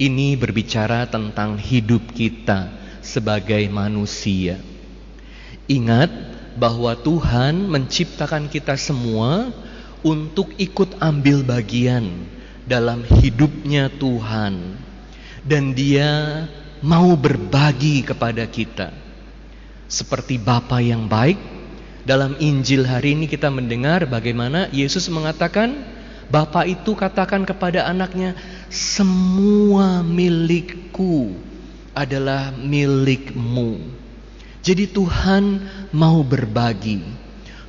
Ini berbicara tentang hidup kita sebagai manusia. Ingat bahwa Tuhan menciptakan kita semua untuk ikut ambil bagian dalam hidupnya Tuhan, dan Dia mau berbagi kepada kita, seperti Bapa yang baik. Dalam Injil hari ini kita mendengar bagaimana Yesus mengatakan, Bapa itu katakan kepada anaknya, "Semua milikku." adalah milikmu. Jadi Tuhan mau berbagi.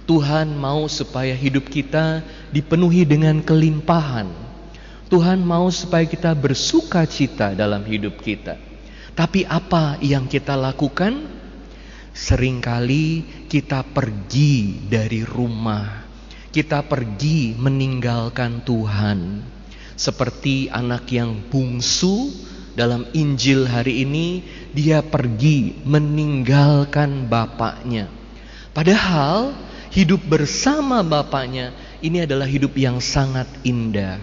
Tuhan mau supaya hidup kita dipenuhi dengan kelimpahan. Tuhan mau supaya kita bersuka cita dalam hidup kita. Tapi apa yang kita lakukan? Seringkali kita pergi dari rumah. Kita pergi meninggalkan Tuhan. Seperti anak yang bungsu dalam Injil hari ini dia pergi meninggalkan bapaknya. Padahal hidup bersama bapaknya ini adalah hidup yang sangat indah.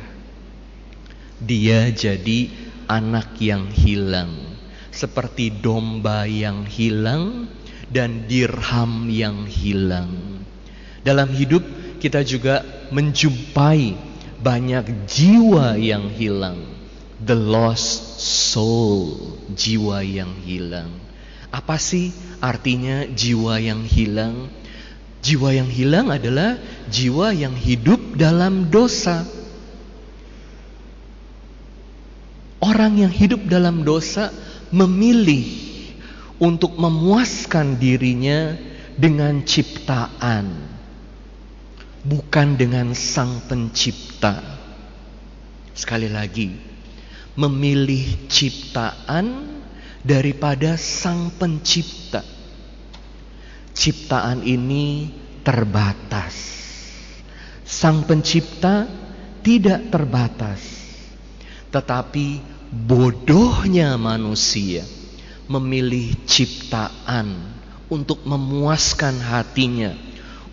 Dia jadi anak yang hilang, seperti domba yang hilang dan dirham yang hilang. Dalam hidup kita juga menjumpai banyak jiwa yang hilang, the lost soul, jiwa yang hilang. Apa sih artinya jiwa yang hilang? Jiwa yang hilang adalah jiwa yang hidup dalam dosa. Orang yang hidup dalam dosa memilih untuk memuaskan dirinya dengan ciptaan, bukan dengan Sang Pencipta. Sekali lagi, memilih ciptaan daripada Sang Pencipta. Ciptaan ini terbatas. Sang Pencipta tidak terbatas. Tetapi bodohnya manusia memilih ciptaan untuk memuaskan hatinya,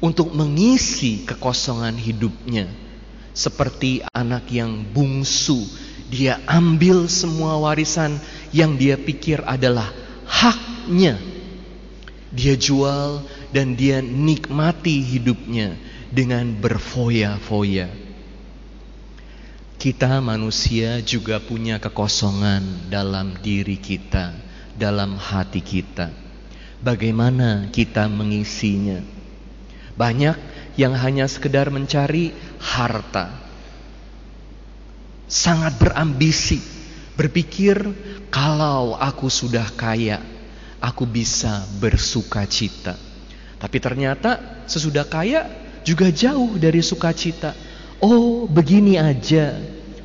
untuk mengisi kekosongan hidupnya. Seperti anak yang bungsu, dia ambil semua warisan yang dia pikir adalah haknya. Dia jual dan dia nikmati hidupnya dengan berfoya-foya. Kita manusia juga punya kekosongan dalam diri kita, dalam hati kita. Bagaimana kita mengisinya? Banyak yang hanya sekedar mencari harta. Sangat berambisi, berpikir kalau aku sudah kaya, aku bisa bersuka cita. Tapi ternyata sesudah kaya juga jauh dari sukacita. Oh, begini aja.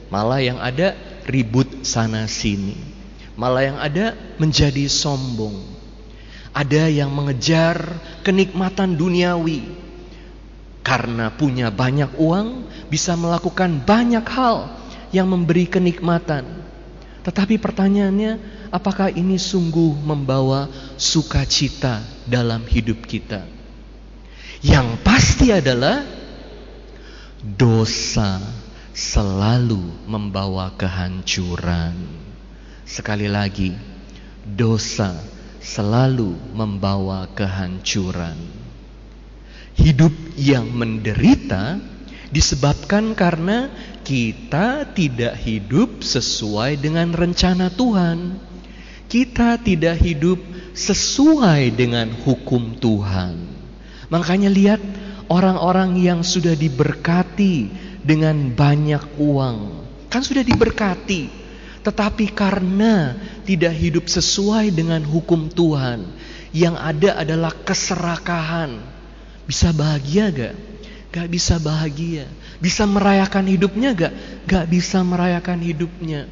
Malah yang ada ribut sana sini. Malah yang ada menjadi sombong. Ada yang mengejar kenikmatan duniawi. Karena punya banyak uang, bisa melakukan banyak hal yang memberi kenikmatan. Tetapi pertanyaannya, apakah ini sungguh membawa sukacita dalam hidup kita? Yang pasti adalah dosa selalu membawa kehancuran. Sekali lagi, dosa selalu membawa kehancuran. Hidup yang menderita disebabkan karena kita tidak hidup sesuai dengan rencana Tuhan. Kita tidak hidup sesuai dengan hukum Tuhan. Makanya lihat orang-orang yang sudah diberkati dengan banyak uang. Kan sudah diberkati. Tetapi karena tidak hidup sesuai dengan hukum Tuhan, yang ada adalah keserakahan. Bisa bahagia gak? Gak bisa bahagia. Bisa merayakan hidupnya gak? Gak bisa merayakan hidupnya.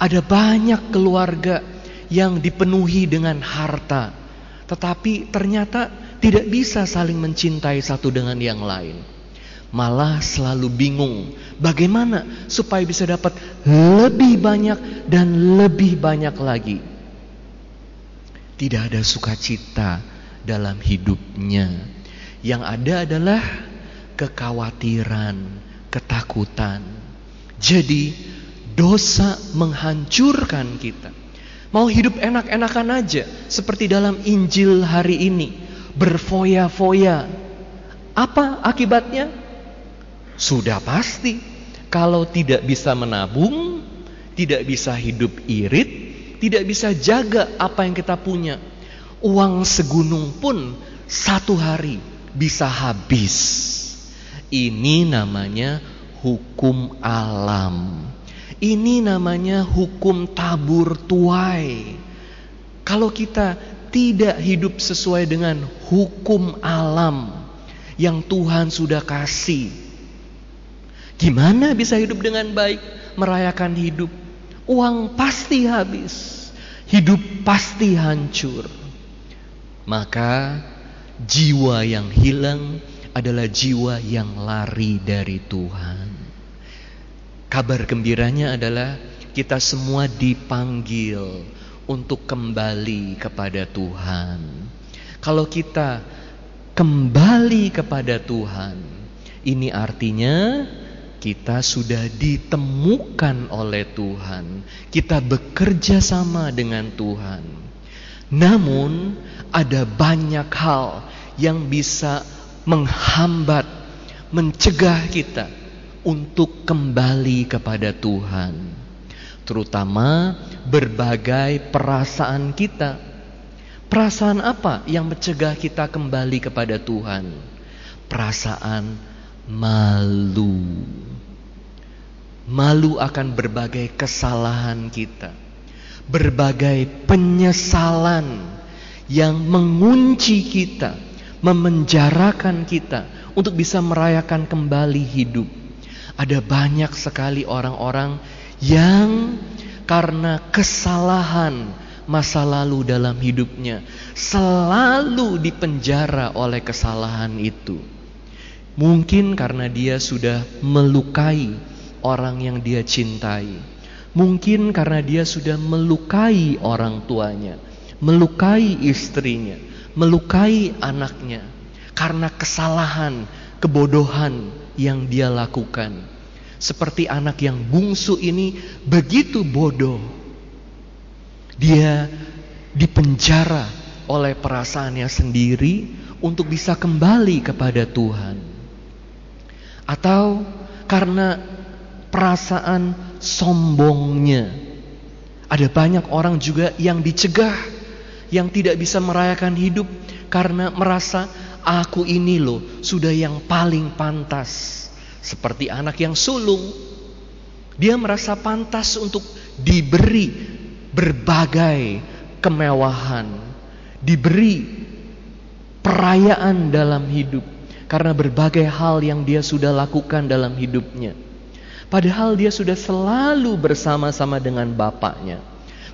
Ada banyak keluarga yang dipenuhi dengan harta. Tetapi ternyata tidak bisa saling mencintai satu dengan yang lain. Malah selalu bingung bagaimana supaya bisa dapat lebih banyak dan lebih banyak lagi. Tidak ada sukacita dalam hidupnya. Yang ada adalah kekhawatiran, ketakutan. Jadi dosa menghancurkan kita. Mau hidup enak-enakan aja seperti dalam Injil hari ini, berfoya-foya. Apa akibatnya? Sudah pasti kalau tidak bisa menabung, tidak bisa hidup irit, tidak bisa jaga apa yang kita punya. Uang segunung pun satu hari bisa habis. Ini namanya hukum alam. Ini namanya hukum tabur tuai. Kalau kita tidak hidup sesuai dengan hukum alam yang Tuhan sudah kasih, gimana bisa hidup dengan baik, merayakan hidup? Uang pasti habis, hidup pasti hancur. Maka jiwa yang hilang adalah jiwa yang lari dari Tuhan. Kabar gembiranya adalah kita semua dipanggil untuk kembali kepada Tuhan. Kalau kita kembali kepada Tuhan, ini artinya kita sudah ditemukan oleh Tuhan. Kita bekerja sama dengan Tuhan. Namun, ada banyak hal yang bisa menghambat, mencegah kita untuk kembali kepada Tuhan, terutama berbagai perasaan kita. Perasaan apa yang mencegah kita kembali kepada Tuhan? Perasaan malu. Malu akan berbagai kesalahan kita, berbagai penyesalan yang mengunci kita memenjarakan kita untuk bisa merayakan kembali hidup. Ada banyak sekali orang-orang yang karena kesalahan masa lalu dalam hidupnya selalu dipenjara oleh kesalahan itu. Mungkin karena dia sudah melukai orang yang dia cintai. Mungkin karena dia sudah melukai orang tuanya, melukai istrinya, melukai anaknya karena kesalahan, kebodohan yang dia lakukan. Seperti anak yang bungsu ini begitu bodoh. Dia dipenjara oleh perasaannya sendiri untuk bisa kembali kepada Tuhan. Atau karena perasaan sombongnya. Ada banyak orang juga yang dicegah, yang tidak bisa merayakan hidup karena merasa aku ini loh sudah yang paling pantas. Seperti anak yang sulung, dia merasa pantas untuk diberi berbagai kemewahan, diberi perayaan dalam hidup karena berbagai hal yang dia sudah lakukan dalam hidupnya. Padahal dia sudah selalu bersama-sama dengan bapaknya.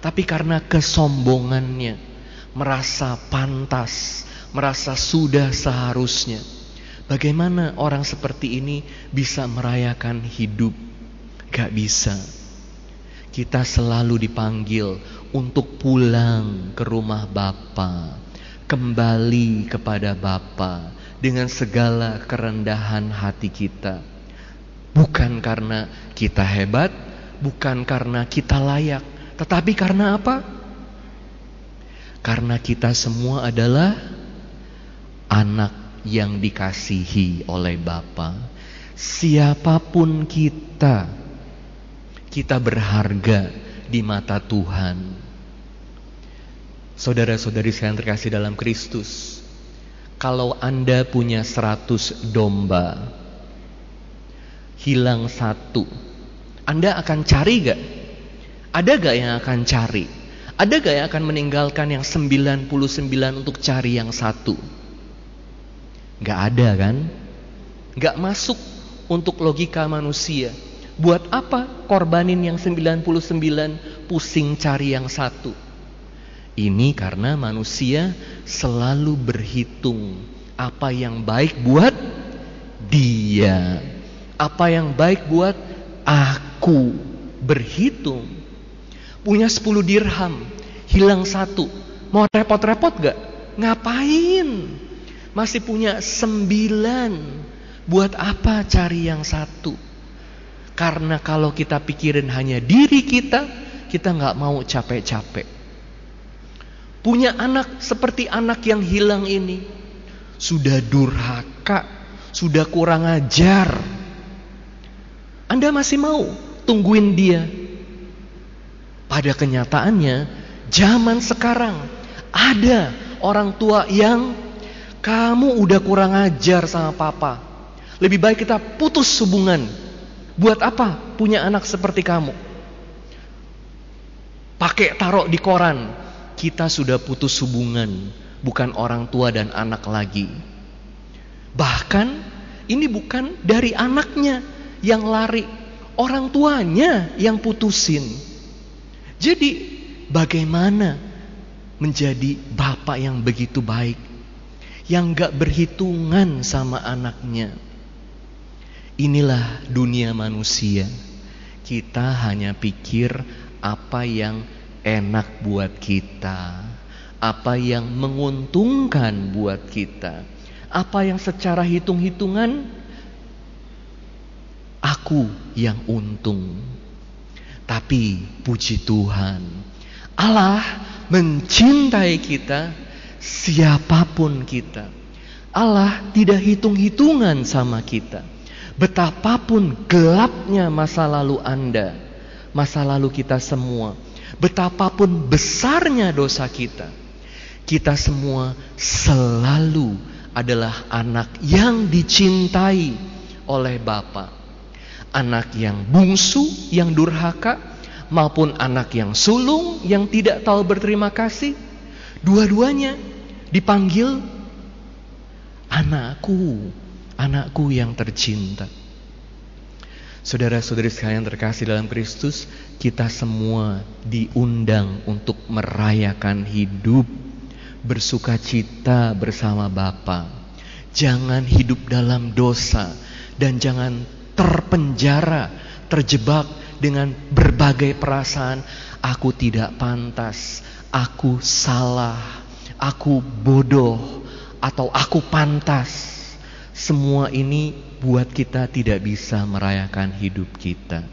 Tapi karena kesombongannya, merasa pantas, merasa sudah seharusnya. Bagaimana orang seperti ini bisa merayakan hidup? Gak bisa. Kita selalu dipanggil untuk pulang ke rumah Bapa, kembali kepada Bapa dengan segala kerendahan hati kita Bukan karena kita hebat, bukan karena kita layak, tetapi karena apa? Karena kita semua adalah anak yang dikasihi oleh Bapa. Siapa pun kita, kita berharga di mata Tuhan. Saudara-saudari sekalian terkasih dalam Kristus, kalau Anda punya seratus domba, hilang satu. Anda akan cari gak? Ada gak yang akan cari? Ada gak yang akan meninggalkan yang 99 untuk cari yang satu? Gak ada kan? Gak masuk untuk logika manusia. Buat apa korbanin yang 99 pusing cari yang satu? Ini karena manusia selalu berhitung apa yang baik buat dia. Apa yang baik buat aku. Berhitung. Punya 10 dirham hilang satu. Mau repot-repot gak? Ngapain? Masih punya sembilan. Buat apa cari yang satu? Karena kalau kita pikirin hanya diri kita kita nggak mau capek-capek punya anak seperti anak yang hilang ini sudah durhaka sudah kurang ajar anda masih mau tungguin dia? Pada kenyataannya, zaman sekarang ada orang tua yang kamu udah kurang ajar sama papa. Lebih baik kita putus hubungan. Buat apa punya anak seperti kamu? Pakai taruh di koran. Kita sudah putus hubungan, bukan orang tua dan anak lagi. Bahkan ini bukan dari anaknya, yang lari, orang tuanya yang putusin. Jadi bagaimana menjadi bapak yang begitu baik, yang gak berhitungan sama anaknya. Inilah dunia manusia. Kita hanya pikir apa yang enak buat kita, apa yang menguntungkan buat kita, apa yang secara hitung-hitungan aku yang untung. Tapi puji Tuhan, Allah mencintai kita siapa pun kita. Allah tidak hitung-hitungan sama kita. Betapapun gelapnya masa lalu Anda, masa lalu kita semua, betapapun besarnya dosa kita, kita semua selalu adalah anak yang dicintai oleh Bapa anak yang bungsu, yang durhaka, maupun anak yang sulung, yang tidak tahu berterima kasih. Dua-duanya dipanggil anakku, anakku yang tercinta. Saudara-saudari sekalian terkasih dalam Kristus, kita semua diundang untuk merayakan hidup, bersuka cita bersama Bapa. Jangan hidup dalam dosa dan jangan terpenjara, terjebak dengan berbagai perasaan, aku tidak pantas, aku salah, aku bodoh, atau aku pantas. Semua ini buat kita tidak bisa merayakan hidup kita.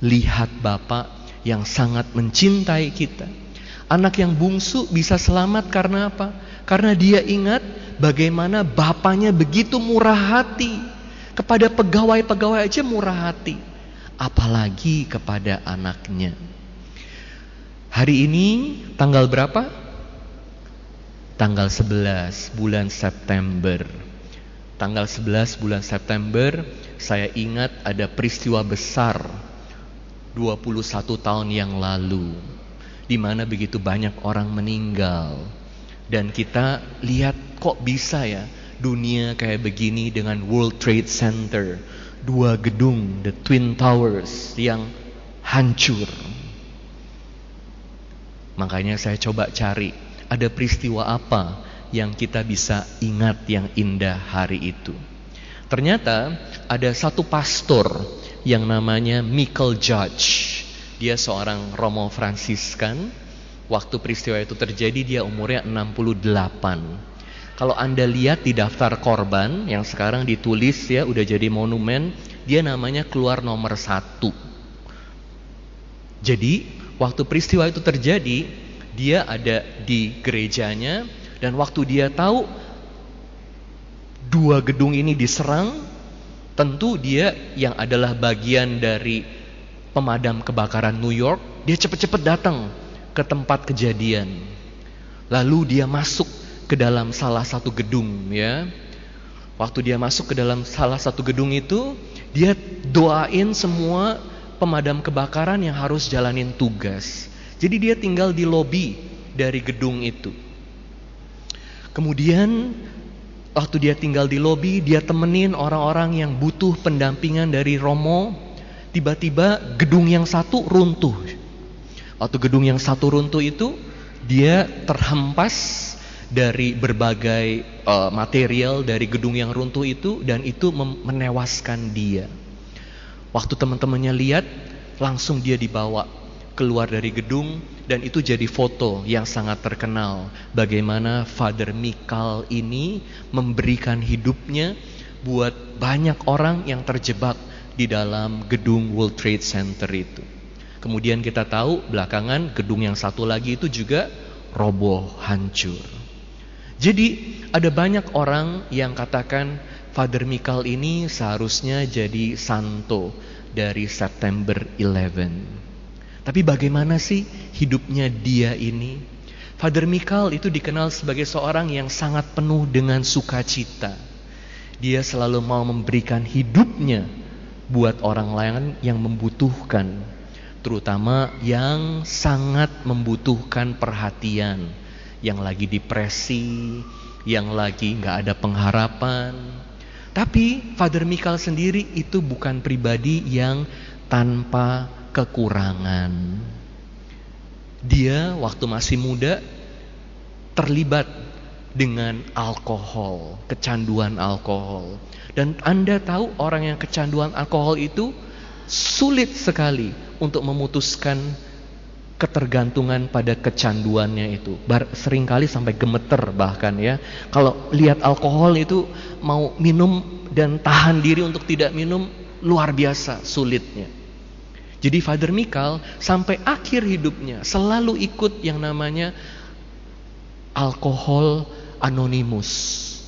Lihat Bapak yang sangat mencintai kita. Anak yang bungsu bisa selamat karena apa? Karena dia ingat bagaimana bapaknya begitu murah hati. Kepada pegawai-pegawai aja murah hati. Apalagi kepada anaknya. Hari ini tanggal berapa? Tanggal 11 bulan September. Tanggal 11 bulan September saya ingat ada peristiwa besar 21 tahun yang lalu di mana begitu banyak orang meninggal. Dan kita lihat kok bisa ya dunia kayak begini dengan World Trade Center, dua gedung, the Twin Towers yang hancur. Makanya saya coba cari ada peristiwa apa yang kita bisa ingat yang indah hari itu. Ternyata ada satu pastor yang namanya Michael Judge. Dia seorang Romo Fransiskan. Waktu peristiwa itu terjadi dia umurnya 68. Kalau Anda lihat di daftar korban yang sekarang ditulis ya udah jadi monumen, dia namanya keluar nomor satu. Jadi waktu peristiwa itu terjadi, dia ada di gerejanya dan waktu dia tahu dua gedung ini diserang, tentu dia yang adalah bagian dari pemadam kebakaran New York, dia cepat-cepat datang ke tempat kejadian. Lalu dia masuk ke dalam salah satu gedung ya. Waktu dia masuk ke dalam salah satu gedung itu, dia doain semua pemadam kebakaran yang harus jalanin tugas. Jadi dia tinggal di lobi dari gedung itu. Kemudian waktu dia tinggal di lobi, dia temenin orang-orang yang butuh pendampingan dari Romo tiba-tiba gedung yang satu runtuh. Waktu gedung yang satu runtuh itu dia terhempas dari berbagai uh, material dari gedung yang runtuh itu dan itu menewaskan dia. Waktu teman-temannya lihat, langsung dia dibawa keluar dari gedung dan itu jadi foto yang sangat terkenal bagaimana Father Mikal ini memberikan hidupnya buat banyak orang yang terjebak di dalam gedung World Trade Center itu. Kemudian kita tahu belakangan gedung yang satu lagi itu juga roboh, hancur. Jadi ada banyak orang yang katakan Father Mikal ini seharusnya jadi santo dari September 11. Tapi bagaimana sih hidupnya dia ini? Father Mikal itu dikenal sebagai seorang yang sangat penuh dengan sukacita. Dia selalu mau memberikan hidupnya buat orang lain yang membutuhkan, terutama yang sangat membutuhkan perhatian, yang lagi depresi, yang lagi nggak ada pengharapan. Tapi Father Mikal sendiri itu bukan pribadi yang tanpa kekurangan. Dia waktu masih muda terlibat dengan alkohol, kecanduan alkohol. Dan Anda tahu orang yang kecanduan alkohol itu sulit sekali untuk memutuskan ketergantungan pada kecanduannya itu. Bar, sering kali sampai gemeter bahkan ya. Kalau lihat alkohol itu mau minum dan tahan diri untuk tidak minum luar biasa sulitnya. Jadi Father Mikal sampai akhir hidupnya selalu ikut yang namanya alkohol anonimus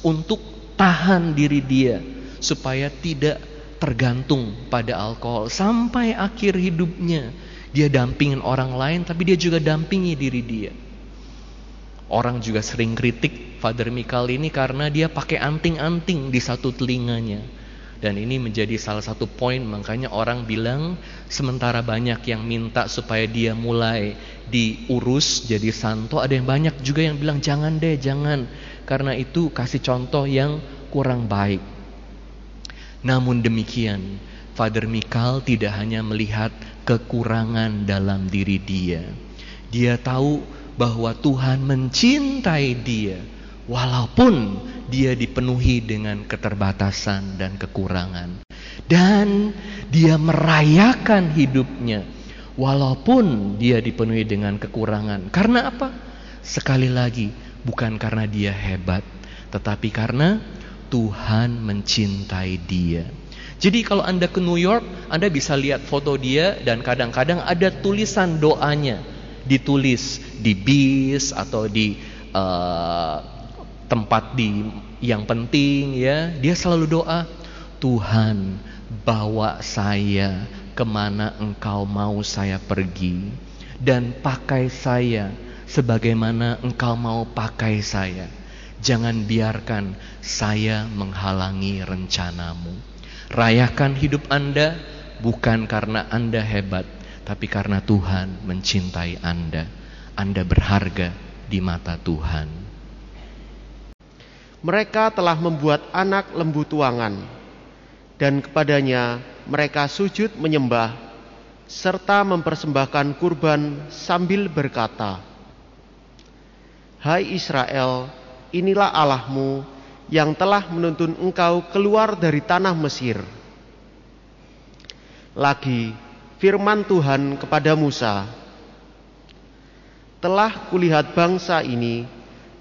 untuk tahan diri dia supaya tidak tergantung pada alkohol sampai akhir hidupnya. Dia dampingin orang lain tapi dia juga dampingi diri dia. Orang juga sering kritik Father Mikal ini karena dia pakai anting-anting di satu telinganya. Dan ini menjadi salah satu poin makanya orang bilang sementara banyak yang minta supaya dia mulai diurus jadi santo, ada yang banyak juga yang bilang jangan deh, jangan. Karena itu kasih contoh yang kurang baik. Namun demikian, Father Mikal tidak hanya melihat kekurangan dalam diri dia. Dia tahu bahwa Tuhan mencintai dia walaupun dia dipenuhi dengan keterbatasan dan kekurangan. Dan Dia merayakan hidupnya walaupun dia dipenuhi dengan kekurangan. Karena apa? Sekali lagi, bukan karena dia hebat, tetapi karena Tuhan mencintai dia. Jadi kalau Anda ke New York, Anda bisa lihat foto dia dan kadang-kadang ada tulisan doanya ditulis di bis atau di uh, tempat di yang penting ya. Dia selalu doa, Tuhan bawa saya ke mana engkau mau saya pergi dan pakai saya sebagaimana engkau mau pakai saya. Jangan biarkan saya menghalangi rencanamu. Rayakan hidup Anda bukan karena Anda hebat, tapi karena Tuhan mencintai Anda. Anda berharga di mata Tuhan. Mereka telah membuat anak lembu tuangan, dan kepadanya mereka sujud menyembah, serta mempersembahkan kurban sambil berkata, Hai Israel, inilah Allahmu yang telah menuntun engkau keluar dari tanah Mesir. Lagi firman Tuhan kepada Musa, Telah kulihat bangsa ini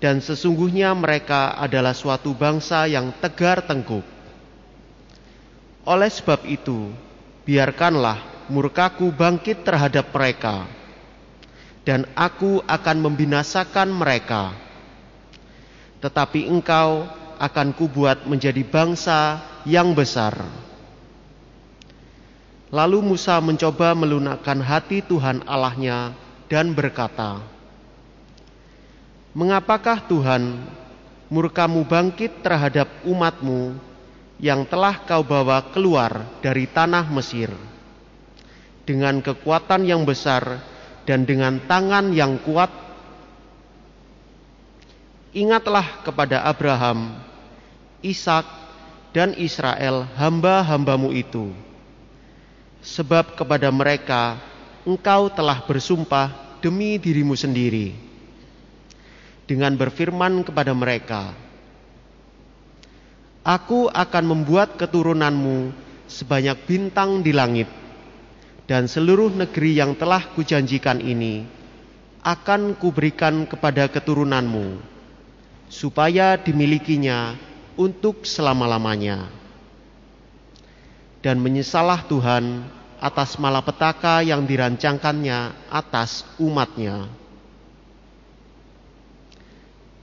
dan sesungguhnya mereka adalah suatu bangsa yang tegar tengkuk. Oleh sebab itu, biarkanlah murkaku bangkit terhadap mereka, dan aku akan membinasakan mereka. Tetapi engkau akan kubuat menjadi bangsa yang besar. Lalu Musa mencoba melunakkan hati Tuhan Allahnya dan berkata, Mengapakah Tuhan murkamu bangkit terhadap umatmu yang telah kau bawa keluar dari tanah Mesir dengan kekuatan yang besar dan dengan tangan yang kuat? Ingatlah kepada Abraham, Ishak, dan Israel hamba-hambamu itu. Sebab kepada mereka engkau telah bersumpah demi dirimu sendiri. Dengan berfirman kepada mereka, Aku akan membuat keturunanmu sebanyak bintang di langit, dan seluruh negeri yang telah kujanjikan ini akan kuberikan kepada keturunanmu, supaya dimilikinya untuk selama-lamanya. Dan menyesalah Tuhan atas malapetaka yang dirancangkannya atas umatnya.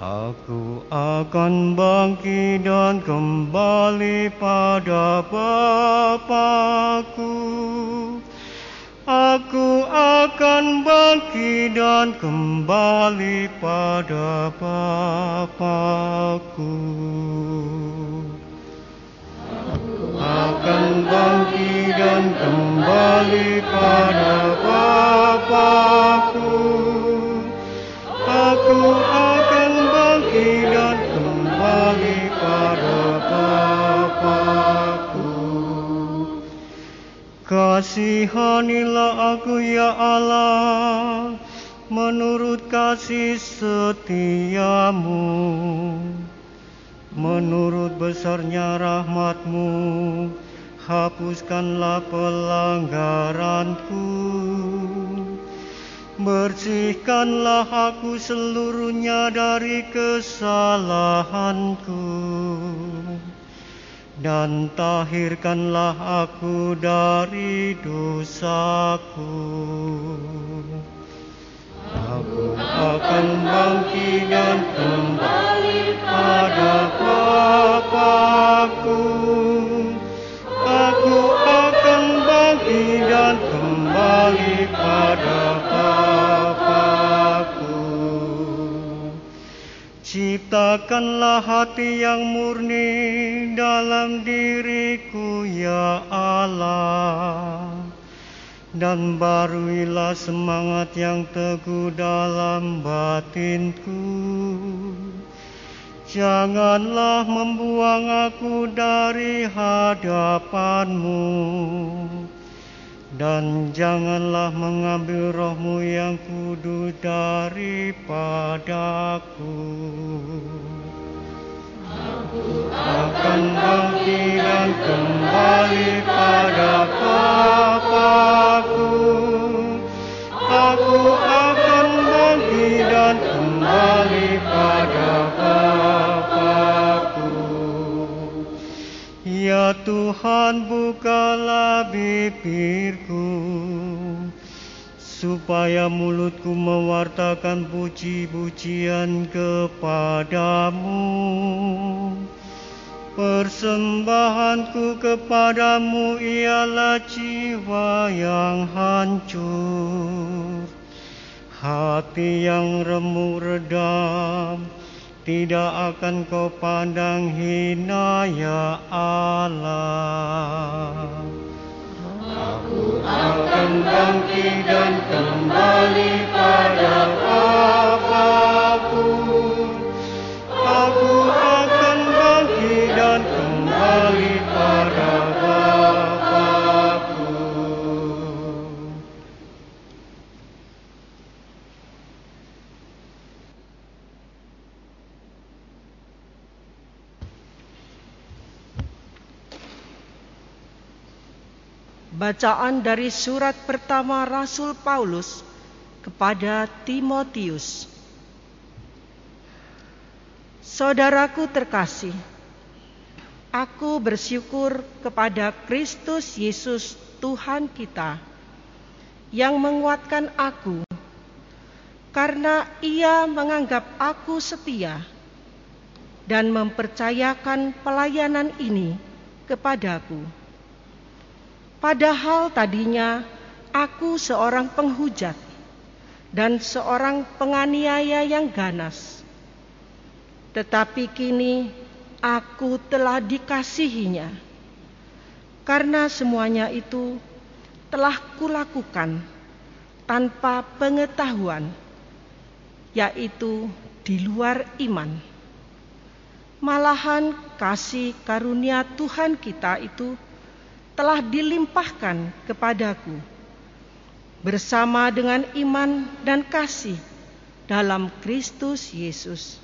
Aku akan bangkit dan kembali pada Bapakku. Aku akan bangkit dan kembali pada Bapakku. Aku akan bangkit dan kembali pada Bapakku. Aku akan dan kembali pada Bapakku. Kasihanilah aku ya Allah, menurut kasih setiamu, menurut besarnya rahmatmu, hapuskanlah pelanggaranku. Bersihkanlah aku seluruhnya dari kesalahanku dan tahirkanlah aku dari dosaku. Aku akan bangkit dan kembali pada Bapakku. Aku akan bangkit dan kembali pada Bapakku. Ciptakanlah hati yang murni dalam diriku ya Allah dan baruilah semangat yang teguh dalam batinku. Janganlah membuang aku dari hadapanmu dan janganlah mengambil rohmu yang kudus daripadaku. akan bangkit dan kembali pada Bapakku. Aku akan bangkit dan kembali pada Bapakku. Ya Tuhan bukalah bibirku supaya mulutku mewartakan puji-pujian kepadamu. Persembahanku kepadamu ialah jiwa yang hancur, hati yang remuk redam, tidak akan kau pandang hina ya Allah. Aku akan bangkit dan kembali pada Bapakku. Aku akan bangkit dan kembali pada Bapakku. Bacaan dari surat pertama Rasul Paulus kepada Timotius. Saudaraku terkasih, aku bersyukur kepada Kristus Yesus Tuhan kita yang menguatkan aku karena ia menganggap aku setia dan mempercayakan pelayanan ini kepadaku. Padahal tadinya aku seorang penghujat dan seorang penganiaya yang ganas. Tetapi kini aku telah dikasihinya. Karena semuanya itu telah kulakukan tanpa pengetahuan, yaitu di luar iman. Malahan kasih karunia Tuhan kita itu telah dilimpahkan kepadaku bersama dengan iman dan kasih dalam Kristus Yesus.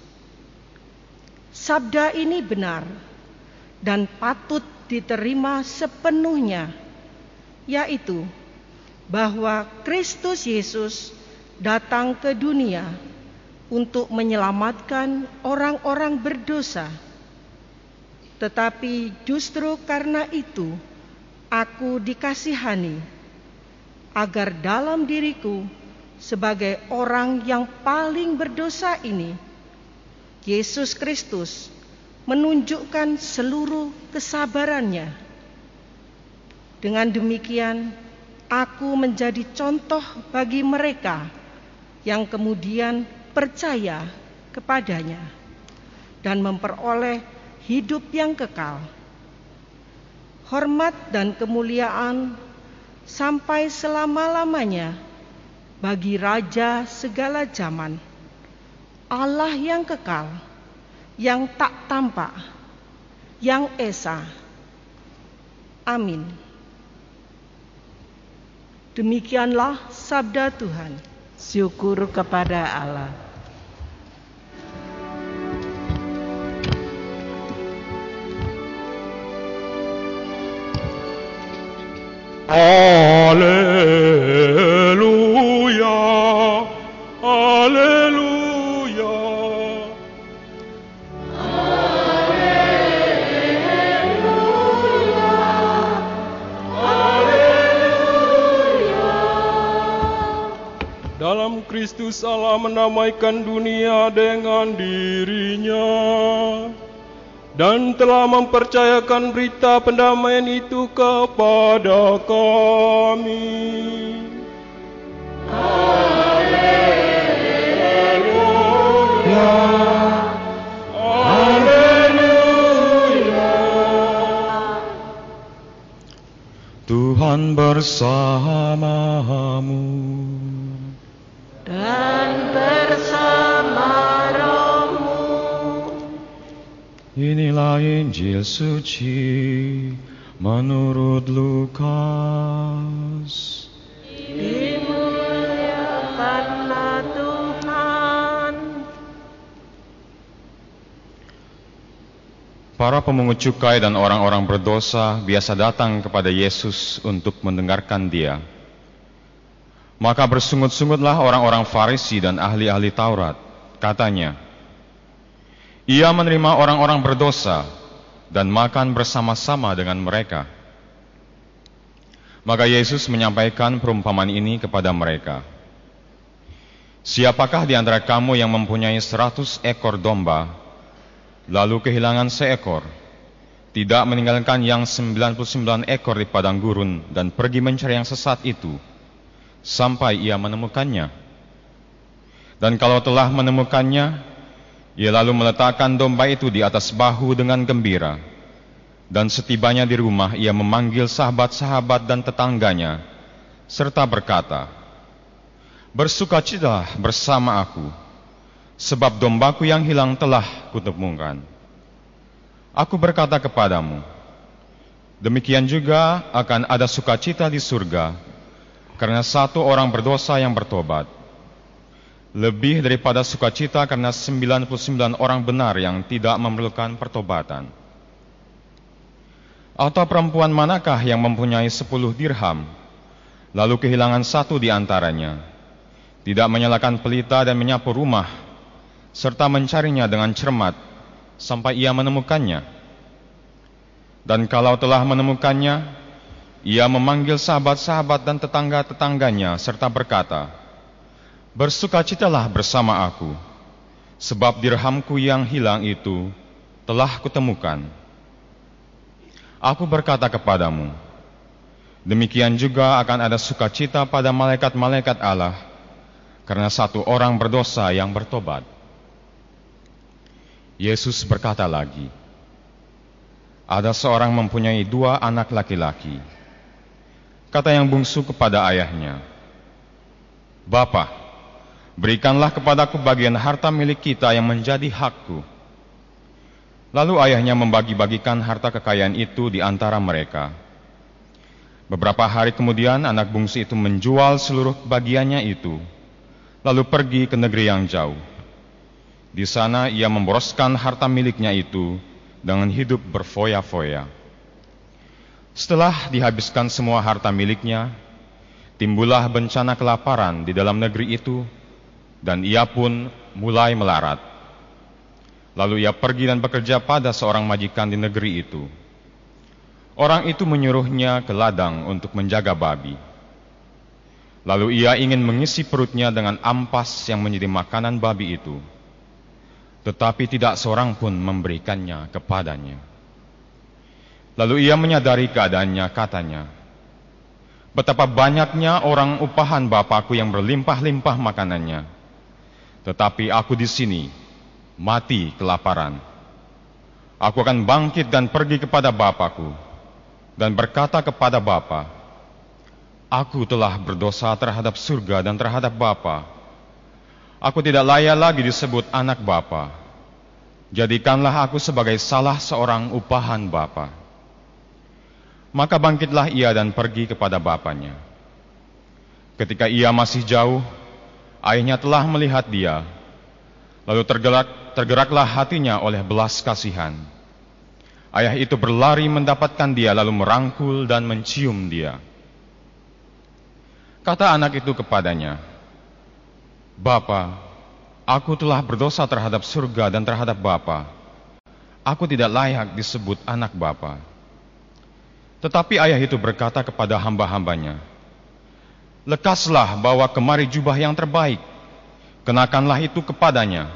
Sabda ini benar dan patut diterima sepenuhnya, yaitu bahwa Kristus Yesus datang ke dunia untuk menyelamatkan orang-orang berdosa. Tetapi justru karena itu, aku dikasihani agar dalam diriku sebagai orang yang paling berdosa ini Yesus Kristus menunjukkan seluruh kesabarannya. Dengan demikian, aku menjadi contoh bagi mereka yang kemudian percaya kepadanya dan memperoleh hidup yang kekal hormat dan kemuliaan sampai selama-lamanya bagi Raja segala zaman, Allah yang kekal, yang tak tampak, yang esa. Amin. Demikianlah sabda Tuhan. Syukur kepada Allah. Alleluia, Alleluia. Dalam Kristus Allah menamaikan dunia dengan dirinya dan telah mempercayakan berita pendamaian itu kepada kami. Tuhan dan bersamamu. Dan bersama Inilah Injil suci menurut Lukas. Dimuliakanlah Tuhan. Para pemungut cukai dan orang-orang berdosa biasa datang kepada Yesus untuk mendengarkan dia. Maka bersungut-sungutlah orang-orang Farisi dan ahli-ahli Taurat. Katanya, ia menerima orang-orang berdosa dan makan bersama-sama dengan mereka. Maka Yesus menyampaikan perumpamaan ini kepada mereka. Siapakah di antara kamu yang mempunyai seratus ekor domba, lalu kehilangan seekor, tidak meninggalkan yang 99 ekor di padang gurun dan pergi mencari yang sesat itu, sampai ia menemukannya. Dan kalau telah menemukannya, ia lalu meletakkan domba itu di atas bahu dengan gembira. Dan setibanya di rumah, ia memanggil sahabat-sahabat dan tetangganya, serta berkata, Bersukacitalah bersama aku, sebab dombaku yang hilang telah kutemukan. Aku berkata kepadamu, demikian juga akan ada sukacita di surga karena satu orang berdosa yang bertobat. Lebih daripada sukacita karena 99 orang benar yang tidak memerlukan pertobatan. Atau perempuan manakah yang mempunyai 10 dirham, lalu kehilangan satu di antaranya, tidak menyalakan pelita dan menyapu rumah, serta mencarinya dengan cermat sampai ia menemukannya. Dan kalau telah menemukannya, ia memanggil sahabat-sahabat dan tetangga-tetangganya serta berkata, Bersukacitalah bersama aku, sebab dirhamku yang hilang itu telah kutemukan. Aku berkata kepadamu, demikian juga akan ada sukacita pada malaikat-malaikat Allah, karena satu orang berdosa yang bertobat. Yesus berkata lagi, ada seorang mempunyai dua anak laki-laki. Kata yang bungsu kepada ayahnya, Bapa, berikanlah kepadaku bagian harta milik kita yang menjadi hakku. Lalu ayahnya membagi-bagikan harta kekayaan itu di antara mereka. Beberapa hari kemudian anak bungsu itu menjual seluruh bagiannya itu, lalu pergi ke negeri yang jauh. Di sana ia memboroskan harta miliknya itu dengan hidup berfoya-foya. Setelah dihabiskan semua harta miliknya, timbullah bencana kelaparan di dalam negeri itu, dan ia pun mulai melarat. Lalu ia pergi dan bekerja pada seorang majikan di negeri itu. Orang itu menyuruhnya ke ladang untuk menjaga babi. Lalu ia ingin mengisi perutnya dengan ampas yang menjadi makanan babi itu tetapi tidak seorang pun memberikannya kepadanya. Lalu ia menyadari keadaannya, katanya, Betapa banyaknya orang upahan Bapakku yang berlimpah-limpah makanannya, tetapi aku di sini mati kelaparan. Aku akan bangkit dan pergi kepada Bapakku dan berkata kepada Bapa, Aku telah berdosa terhadap surga dan terhadap Bapa Aku tidak layak lagi disebut anak Bapa. Jadikanlah aku sebagai salah seorang upahan Bapa. Maka bangkitlah ia dan pergi kepada bapaknya. Ketika ia masih jauh, ayahnya telah melihat dia. Lalu tergerak, tergeraklah hatinya oleh belas kasihan. Ayah itu berlari mendapatkan dia lalu merangkul dan mencium dia. Kata anak itu kepadanya, Bapa, aku telah berdosa terhadap surga dan terhadap Bapa. Aku tidak layak disebut anak Bapa. Tetapi ayah itu berkata kepada hamba-hambanya, Lekaslah bawa kemari jubah yang terbaik, kenakanlah itu kepadanya,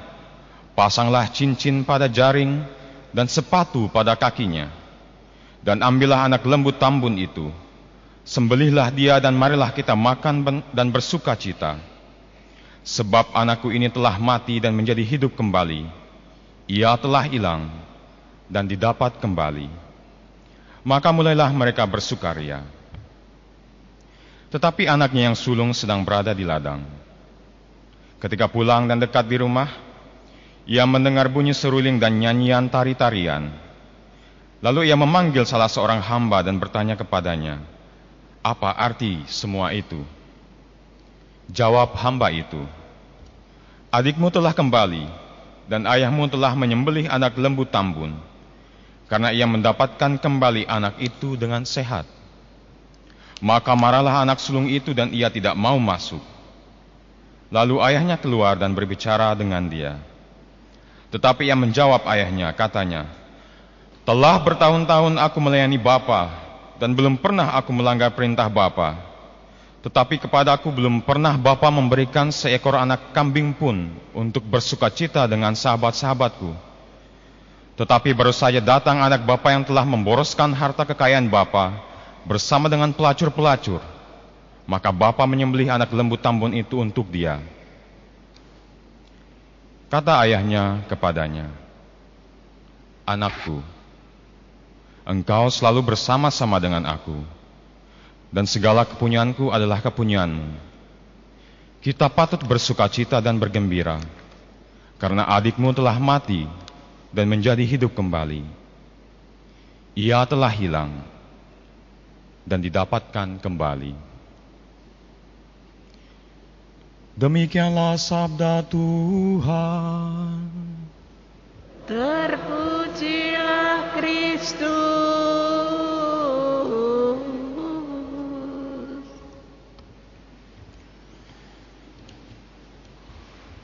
pasanglah cincin pada jaring dan sepatu pada kakinya, dan ambillah anak lembu tambun itu, sembelihlah dia dan marilah kita makan dan bersuka cita.' Sebab anakku ini telah mati dan menjadi hidup kembali. Ia telah hilang dan didapat kembali. Maka mulailah mereka bersukaria. Tetapi anaknya yang sulung sedang berada di ladang. Ketika pulang dan dekat di rumah, ia mendengar bunyi seruling dan nyanyian tari-tarian. Lalu ia memanggil salah seorang hamba dan bertanya kepadanya, "Apa arti semua itu?" Jawab hamba itu, "Adikmu telah kembali dan ayahmu telah menyembelih anak lembu tambun, karena ia mendapatkan kembali anak itu dengan sehat." Maka marahlah anak sulung itu dan ia tidak mau masuk. Lalu ayahnya keluar dan berbicara dengan dia. Tetapi ia menjawab ayahnya, katanya, Telah bertahun-tahun aku melayani Bapa dan belum pernah aku melanggar perintah Bapa. Tetapi kepadaku belum pernah Bapa memberikan seekor anak kambing pun untuk bersuka cita dengan sahabat-sahabatku. Tetapi baru saja datang anak Bapa yang telah memboroskan harta kekayaan Bapa bersama dengan pelacur-pelacur. Maka Bapa menyembelih anak lembu tambun itu untuk dia. Kata ayahnya kepadanya, Anakku, engkau selalu bersama-sama dengan aku, dan segala kepunyaanku adalah kepunyaanmu. Kita patut bersuka cita dan bergembira, karena adikmu telah mati dan menjadi hidup kembali. Ia telah hilang dan didapatkan kembali. Demikianlah sabda Tuhan. Terpujilah Kristus.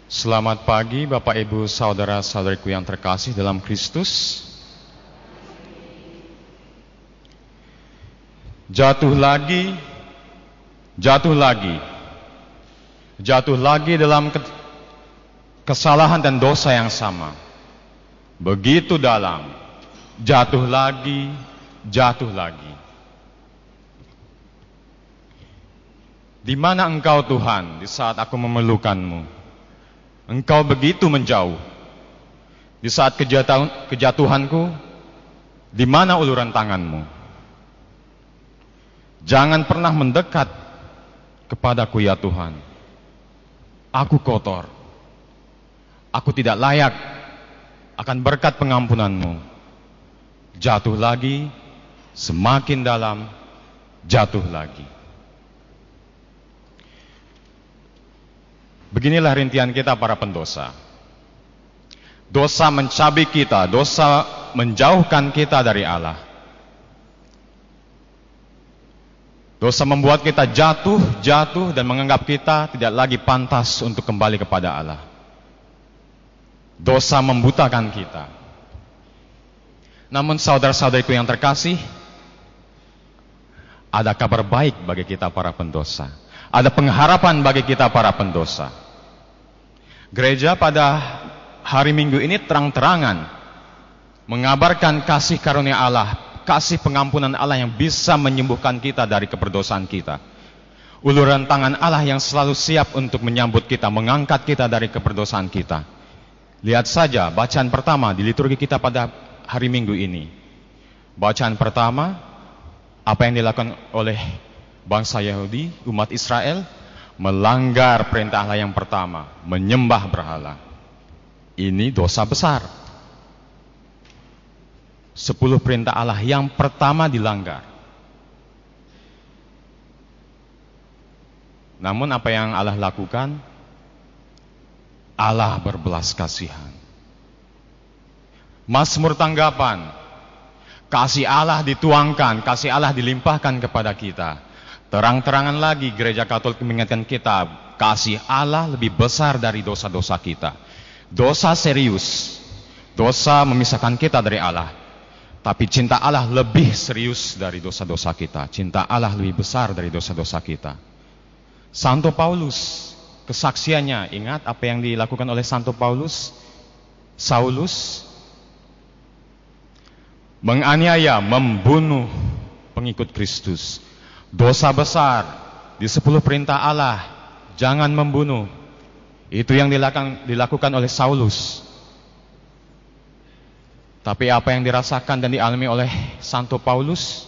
Selamat pagi Bapak Ibu Saudara-saudariku yang terkasih dalam Kristus. Jatuh lagi, jatuh lagi jatuh lagi dalam kesalahan dan dosa yang sama. Begitu dalam, jatuh lagi, jatuh lagi. Di mana engkau Tuhan di saat aku memerlukanmu? Engkau begitu menjauh. Di saat kejatuhan, kejatuhanku, di mana uluran tanganmu? Jangan pernah mendekat kepadaku ya Tuhan Aku kotor. Aku tidak layak akan berkat pengampunanmu. Jatuh lagi, semakin dalam, jatuh lagi. Beginilah rintian kita para pendosa. Dosa mencabik kita, dosa menjauhkan kita dari Allah. Dosa membuat kita jatuh, jatuh dan menganggap kita tidak lagi pantas untuk kembali kepada Allah. Dosa membutakan kita. Namun saudara-saudariku yang terkasih, ada kabar baik bagi kita para pendosa. Ada pengharapan bagi kita para pendosa. Gereja pada hari Minggu ini terang-terangan mengabarkan kasih karunia Allah kasih pengampunan Allah yang bisa menyembuhkan kita dari keberdosaan kita. Uluran tangan Allah yang selalu siap untuk menyambut kita, mengangkat kita dari keberdosaan kita. Lihat saja bacaan pertama di liturgi kita pada hari Minggu ini. Bacaan pertama, apa yang dilakukan oleh bangsa Yahudi, umat Israel, melanggar perintah Allah yang pertama, menyembah berhala. Ini dosa besar. Sepuluh perintah Allah yang pertama dilanggar. Namun apa yang Allah lakukan? Allah berbelas kasihan. Mazmur tanggapan. Kasih Allah dituangkan, kasih Allah dilimpahkan kepada kita. Terang-terangan lagi gereja Katolik mengingatkan kita, kasih Allah lebih besar dari dosa-dosa kita. Dosa serius. Dosa memisahkan kita dari Allah. Tapi cinta Allah lebih serius dari dosa-dosa kita. Cinta Allah lebih besar dari dosa-dosa kita. Santo Paulus, kesaksiannya, ingat apa yang dilakukan oleh Santo Paulus? Saulus menganiaya, membunuh pengikut Kristus. Dosa besar di sepuluh perintah Allah, jangan membunuh. Itu yang dilakukan, dilakukan oleh Saulus. Tapi apa yang dirasakan dan dialami oleh Santo Paulus?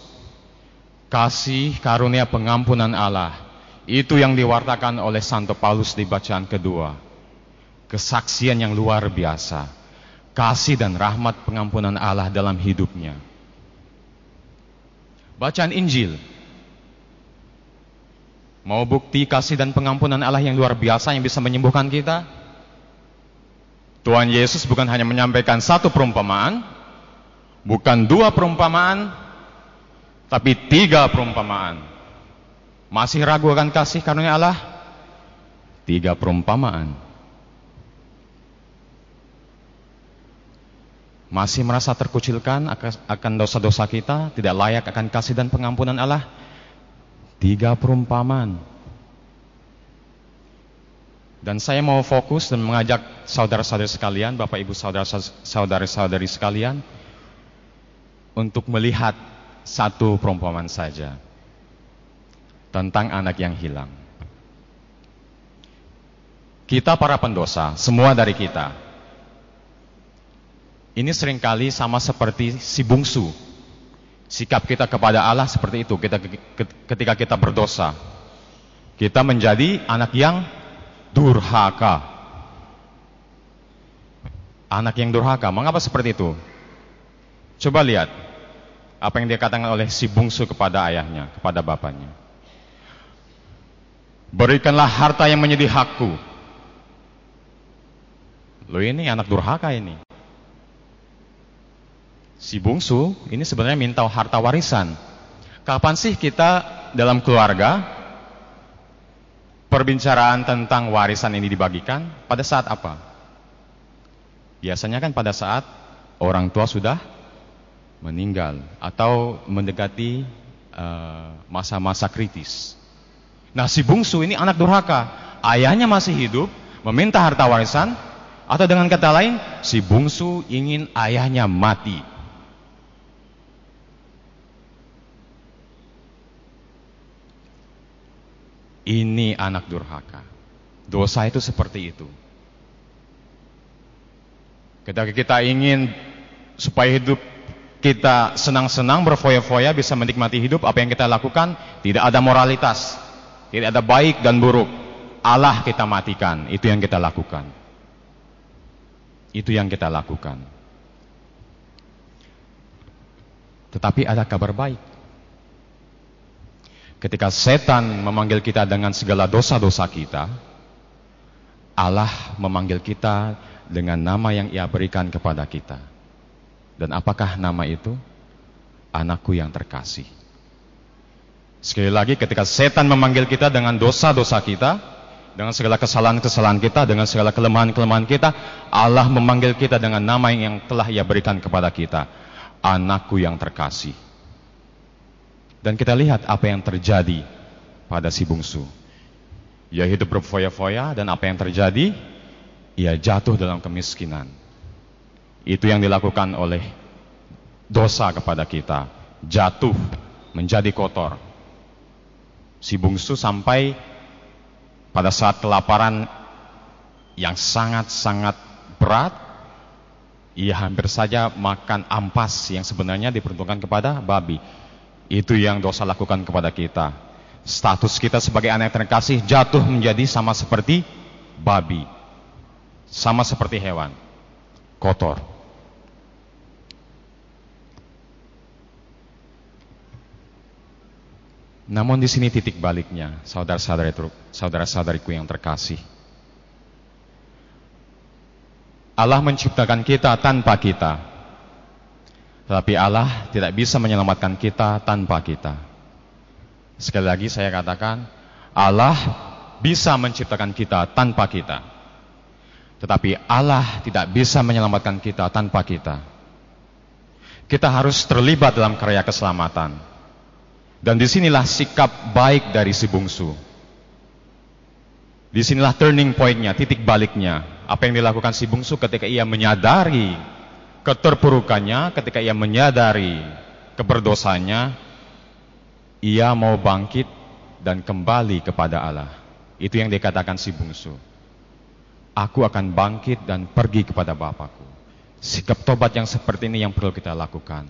Kasih karunia pengampunan Allah Itu yang diwartakan oleh Santo Paulus di bacaan kedua. Kesaksian yang luar biasa. Kasih dan rahmat pengampunan Allah dalam hidupnya. Bacaan Injil. Mau bukti kasih dan pengampunan Allah yang luar biasa yang bisa menyembuhkan kita? Tuhan Yesus bukan hanya menyampaikan satu perumpamaan, bukan dua perumpamaan, tapi tiga perumpamaan. Masih ragu akan kasih karunia Allah? Tiga perumpamaan. Masih merasa terkucilkan akan dosa-dosa kita, tidak layak akan kasih dan pengampunan Allah? Tiga perumpamaan. Dan saya mau fokus dan mengajak saudara-saudari sekalian, Bapak Ibu saudara-saudari sekalian, untuk melihat satu perumpamaan saja tentang anak yang hilang. Kita para pendosa, semua dari kita. Ini sering kali sama seperti si bungsu. Sikap kita kepada Allah seperti itu kita, ketika kita berdosa. Kita menjadi anak yang durhaka. Anak yang durhaka, mengapa seperti itu? Coba lihat apa yang dikatakan oleh si bungsu kepada ayahnya, kepada bapaknya. Berikanlah harta yang menjadi hakku. Lo ini anak durhaka ini. Si bungsu ini sebenarnya minta harta warisan. Kapan sih kita dalam keluarga perbincangan tentang warisan ini dibagikan? Pada saat apa? Biasanya kan pada saat orang tua sudah meninggal atau mendekati eh, masa-masa uh, kritis. Nah si bungsu ini anak durhaka. Ayahnya masih hidup, meminta harta warisan, atau dengan kata lain, si bungsu ingin ayahnya mati. Ini anak durhaka. Dosa itu seperti itu. Ketika kita ingin supaya hidup kita senang-senang, berfoya-foya, bisa menikmati hidup, apa yang kita lakukan? Tidak ada moralitas. Tidak ada baik dan buruk. Allah kita matikan. Itu yang kita lakukan. Itu yang kita lakukan. Tetapi ada kabar baik. Ketika setan memanggil kita dengan segala dosa-dosa kita, Allah memanggil kita dengan nama yang ia berikan kepada kita. Dan apakah nama itu? Anakku yang terkasih. Sekali lagi ketika setan memanggil kita dengan dosa-dosa kita, dengan segala kesalahan-kesalahan kita, dengan segala kelemahan-kelemahan kita, Allah memanggil kita dengan nama yang telah Ia berikan kepada kita, anakku yang terkasih. Dan kita lihat apa yang terjadi pada si bungsu. Ia hidup berfoya-foya dan apa yang terjadi? Ia jatuh dalam kemiskinan. Itu yang dilakukan oleh dosa kepada kita. Jatuh menjadi kotor si bungsu sampai pada saat kelaparan yang sangat-sangat berat, ia hampir saja makan ampas yang sebenarnya diperuntukkan kepada babi. Itu yang dosa lakukan kepada kita. Status kita sebagai anak terkasih jatuh menjadi sama seperti babi. Sama seperti hewan. Kotor. Namun di sini titik baliknya, saudara-saudari saudara-saudariku yang terkasih. Allah menciptakan kita tanpa kita. Tetapi Allah tidak bisa menyelamatkan kita tanpa kita. Sekali lagi saya katakan, Allah bisa menciptakan kita tanpa kita. Tetapi Allah tidak bisa menyelamatkan kita tanpa kita. Kita harus terlibat dalam karya keselamatan. Dan di sinilah sikap baik dari si bungsu. Di sinilah turning pointnya, titik baliknya. Apa yang dilakukan si bungsu ketika ia menyadari keterpurukannya, ketika ia menyadari keberdosanya, ia mau bangkit dan kembali kepada Allah. Itu yang dikatakan si bungsu. Aku akan bangkit dan pergi kepada Bapakku. Sikap tobat yang seperti ini yang perlu kita lakukan.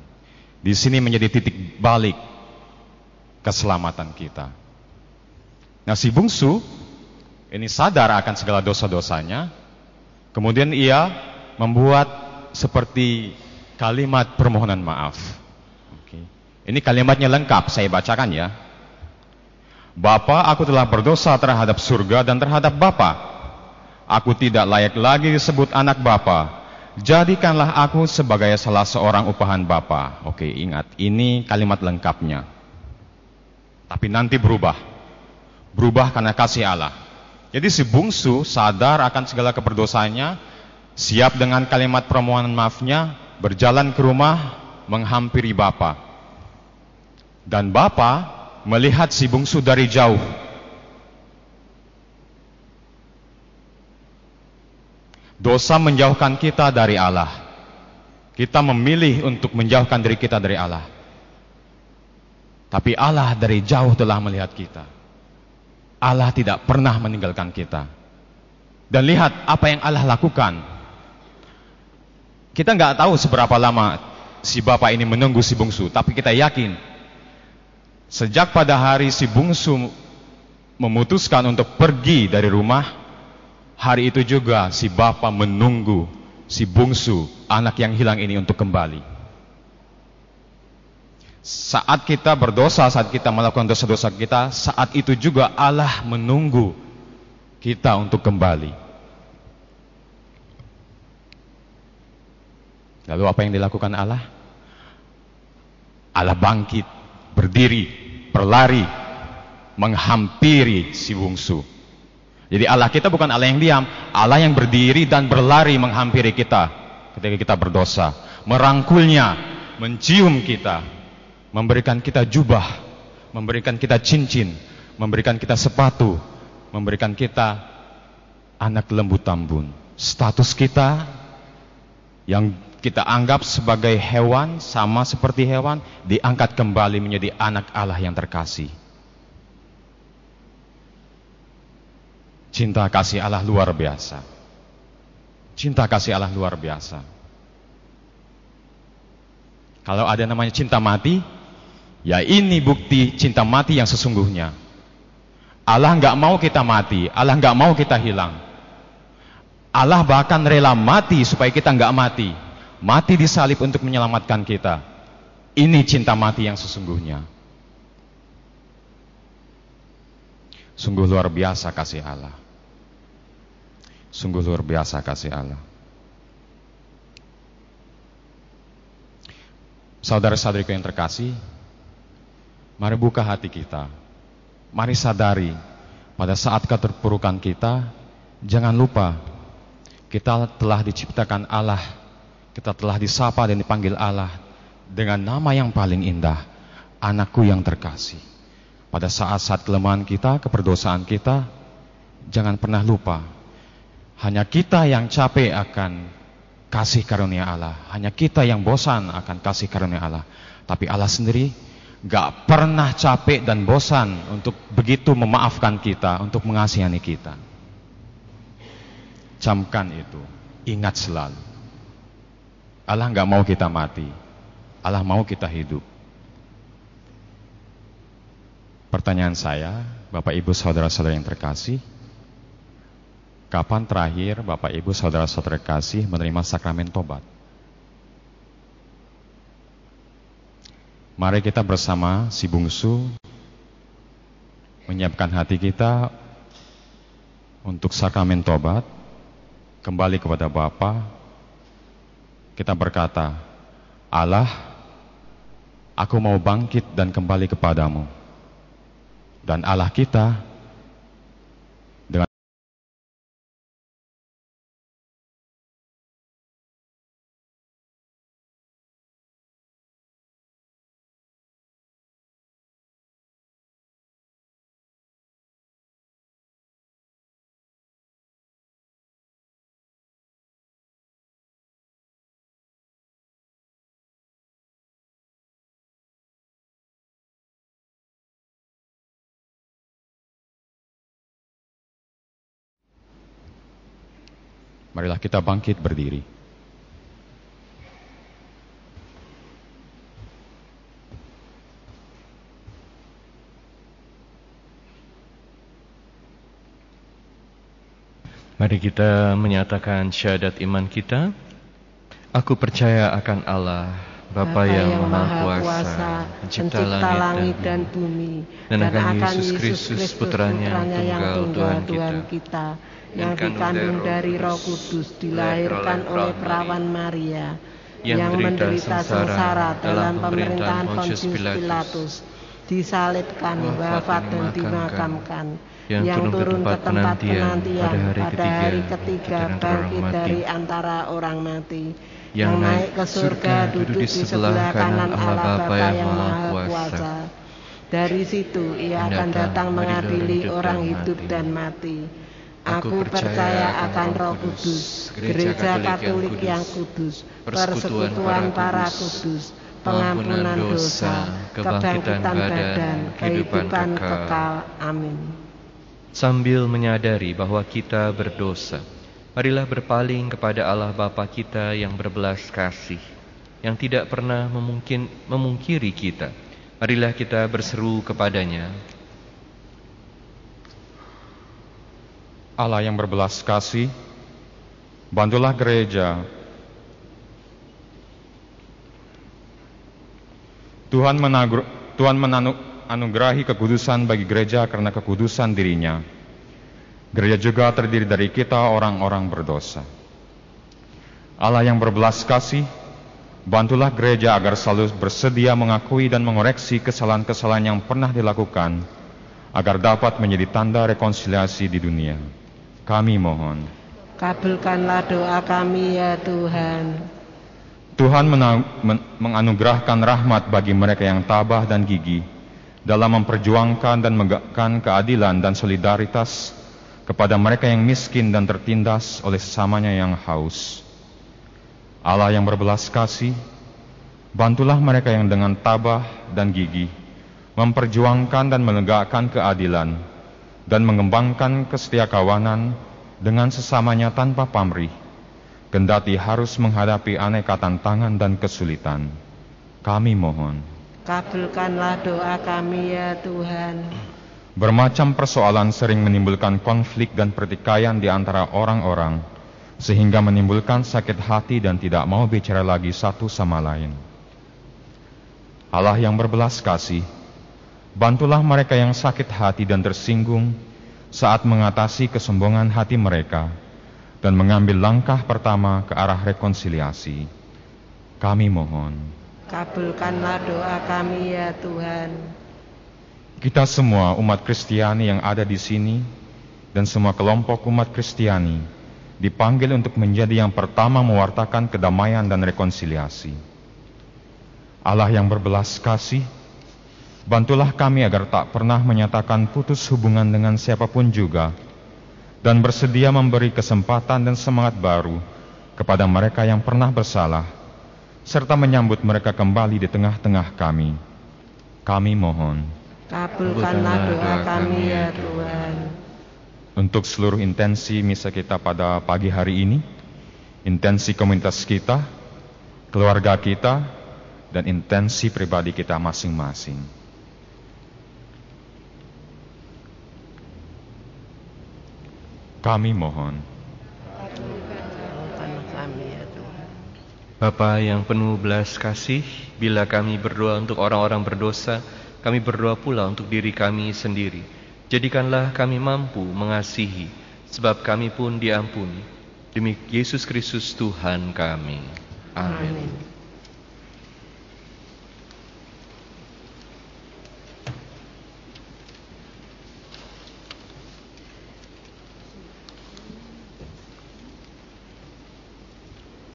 Di sini menjadi titik balik keselamatan kita. Nah si bungsu ini sadar akan segala dosa-dosanya, kemudian ia membuat seperti kalimat permohonan maaf. Oke. Ini kalimatnya lengkap, saya bacakan ya. Bapa, aku telah berdosa terhadap surga dan terhadap Bapa. Aku tidak layak lagi disebut anak Bapa. Jadikanlah aku sebagai salah seorang upahan Bapa. Oke, ingat, ini kalimat lengkapnya. Tapi nanti berubah. Berubah karena kasih Allah. Jadi si bungsu sadar akan segala keperdosaannya, siap dengan kalimat permohonan maafnya, berjalan ke rumah menghampiri Bapa. Dan Bapa melihat si bungsu dari jauh. Dosa menjauhkan kita dari Allah. Kita memilih untuk menjauhkan diri kita dari Allah. Tapi Allah dari jauh telah melihat kita. Allah tidak pernah meninggalkan kita. Dan lihat apa yang Allah lakukan. Kita nggak tahu seberapa lama si bapak ini menunggu si bungsu, tapi kita yakin Sejak pada hari si bungsu memutuskan untuk pergi dari rumah, hari itu juga si bapak menunggu si bungsu, anak yang hilang ini untuk kembali. Saat kita berdosa, saat kita melakukan dosa-dosa kita, saat itu juga Allah menunggu kita untuk kembali. Lalu apa yang dilakukan Allah? Allah bangkit berdiri, berlari, menghampiri si bungsu. Jadi Allah kita bukan Allah yang diam, Allah yang berdiri dan berlari menghampiri kita ketika kita berdosa, merangkulnya, mencium kita, memberikan kita jubah, memberikan kita cincin, memberikan kita sepatu, memberikan kita anak lembu tambun. Status kita yang kita anggap sebagai hewan, sama seperti hewan, diangkat kembali menjadi anak Allah yang terkasih. Cinta kasih Allah luar biasa. Cinta kasih Allah luar biasa. Kalau ada namanya cinta mati, ya ini bukti cinta mati yang sesungguhnya. Allah nggak mau kita mati, Allah nggak mau kita hilang. Allah bahkan rela mati supaya kita nggak mati mati di salib untuk menyelamatkan kita. Ini cinta mati yang sesungguhnya. Sungguh luar biasa kasih Allah. Sungguh luar biasa kasih Allah. Saudara-saudariku yang terkasih, mari buka hati kita. Mari sadari pada saat keterpurukan kita, jangan lupa kita telah diciptakan Allah kita telah disapa dan dipanggil Allah dengan nama yang paling indah, anakku yang terkasih. Pada saat-saat kelemahan kita, keperdosaan kita, jangan pernah lupa, hanya kita yang capek akan kasih karunia Allah. Hanya kita yang bosan akan kasih karunia Allah. Tapi Allah sendiri gak pernah capek dan bosan untuk begitu memaafkan kita, untuk mengasihani kita. Camkan itu, ingat selalu. Allah nggak mau kita mati. Allah mau kita hidup. Pertanyaan saya, Bapak Ibu saudara-saudara yang terkasih, kapan terakhir Bapak Ibu saudara-saudara terkasih menerima sakramen tobat? Mari kita bersama si bungsu menyiapkan hati kita untuk sakramen tobat, kembali kepada Bapa, kita berkata, Allah, aku mau bangkit dan kembali kepadamu. Dan Allah kita Marilah kita bangkit berdiri. Mari kita menyatakan syahadat iman kita. Aku percaya akan Allah, Bapa yang, Maha Kuasa, pencipta langit dan bumi, dan akan Yesus Kristus, putranya yang tunggal Tuhan kita, yang dikandung dari Roh Kudus, dilahirkan oleh perawan Maria, yang menderita sengsara dalam pemerintahan Pontius Pilatus, disalibkan, wafat dan dimakamkan, yang turun ke tempat penantian pada hari ketiga bangkit dari antara orang mati, yang naik ke surga duduk di sebelah kanan Allah Bapa yang Maha Kuasa. Dari situ ia akan datang mengadili orang hidup dan mati. Aku percaya akan Roh Kudus, Gereja Katolik yang kudus, persekutuan para kudus, pengampunan dosa, kebangkitan badan, kehidupan kekal. Amin. Sambil menyadari bahwa kita berdosa, marilah berpaling kepada Allah Bapa kita yang berbelas kasih, yang tidak pernah memungkin, memungkiri kita. Marilah kita berseru kepadanya, Allah yang berbelas kasih, bantulah gereja. Tuhan, menagru, Tuhan menanugerahi kekudusan bagi gereja karena kekudusan dirinya. Gereja juga terdiri dari kita orang-orang berdosa. Allah yang berbelas kasih, bantulah gereja agar selalu bersedia mengakui dan mengoreksi kesalahan-kesalahan yang pernah dilakukan, agar dapat menjadi tanda rekonsiliasi di dunia. Kami mohon. Kabulkanlah doa kami ya Tuhan. Tuhan menganugerahkan rahmat bagi mereka yang tabah dan gigih dalam memperjuangkan dan menegakkan keadilan dan solidaritas kepada mereka yang miskin dan tertindas oleh sesamanya yang haus. Allah yang berbelas kasih, bantulah mereka yang dengan tabah dan gigih memperjuangkan dan menegakkan keadilan dan mengembangkan kesetiakawanan dengan sesamanya tanpa pamrih, kendati harus menghadapi aneka tantangan dan kesulitan. Kami mohon. Kabulkanlah doa kami ya Tuhan. Bermacam persoalan sering menimbulkan konflik dan pertikaian di antara orang-orang, sehingga menimbulkan sakit hati dan tidak mau bicara lagi satu sama lain. Allah yang berbelas kasih, Bantulah mereka yang sakit hati dan tersinggung saat mengatasi kesombongan hati mereka dan mengambil langkah pertama ke arah rekonsiliasi. Kami mohon. Kabulkanlah doa kami ya Tuhan. Kita semua umat Kristiani yang ada di sini dan semua kelompok umat Kristiani dipanggil untuk menjadi yang pertama mewartakan kedamaian dan rekonsiliasi. Allah yang berbelas kasih Bantulah kami agar tak pernah menyatakan putus hubungan dengan siapa pun juga, dan bersedia memberi kesempatan dan semangat baru kepada mereka yang pernah bersalah, serta menyambut mereka kembali di tengah-tengah kami. Kami mohon. Kabulkanlah doa kami ya Tuhan. Untuk seluruh intensi misa kita pada pagi hari ini, intensi komunitas kita, keluarga kita, dan intensi pribadi kita masing-masing. Kami mohon. Bapa yang penuh belas kasih, bila kami berdoa untuk orang-orang berdosa, kami berdoa pula untuk diri kami sendiri. Jadikanlah kami mampu mengasihi, sebab kami pun diampuni. Demi Yesus Kristus Tuhan kami. Amin. Amin.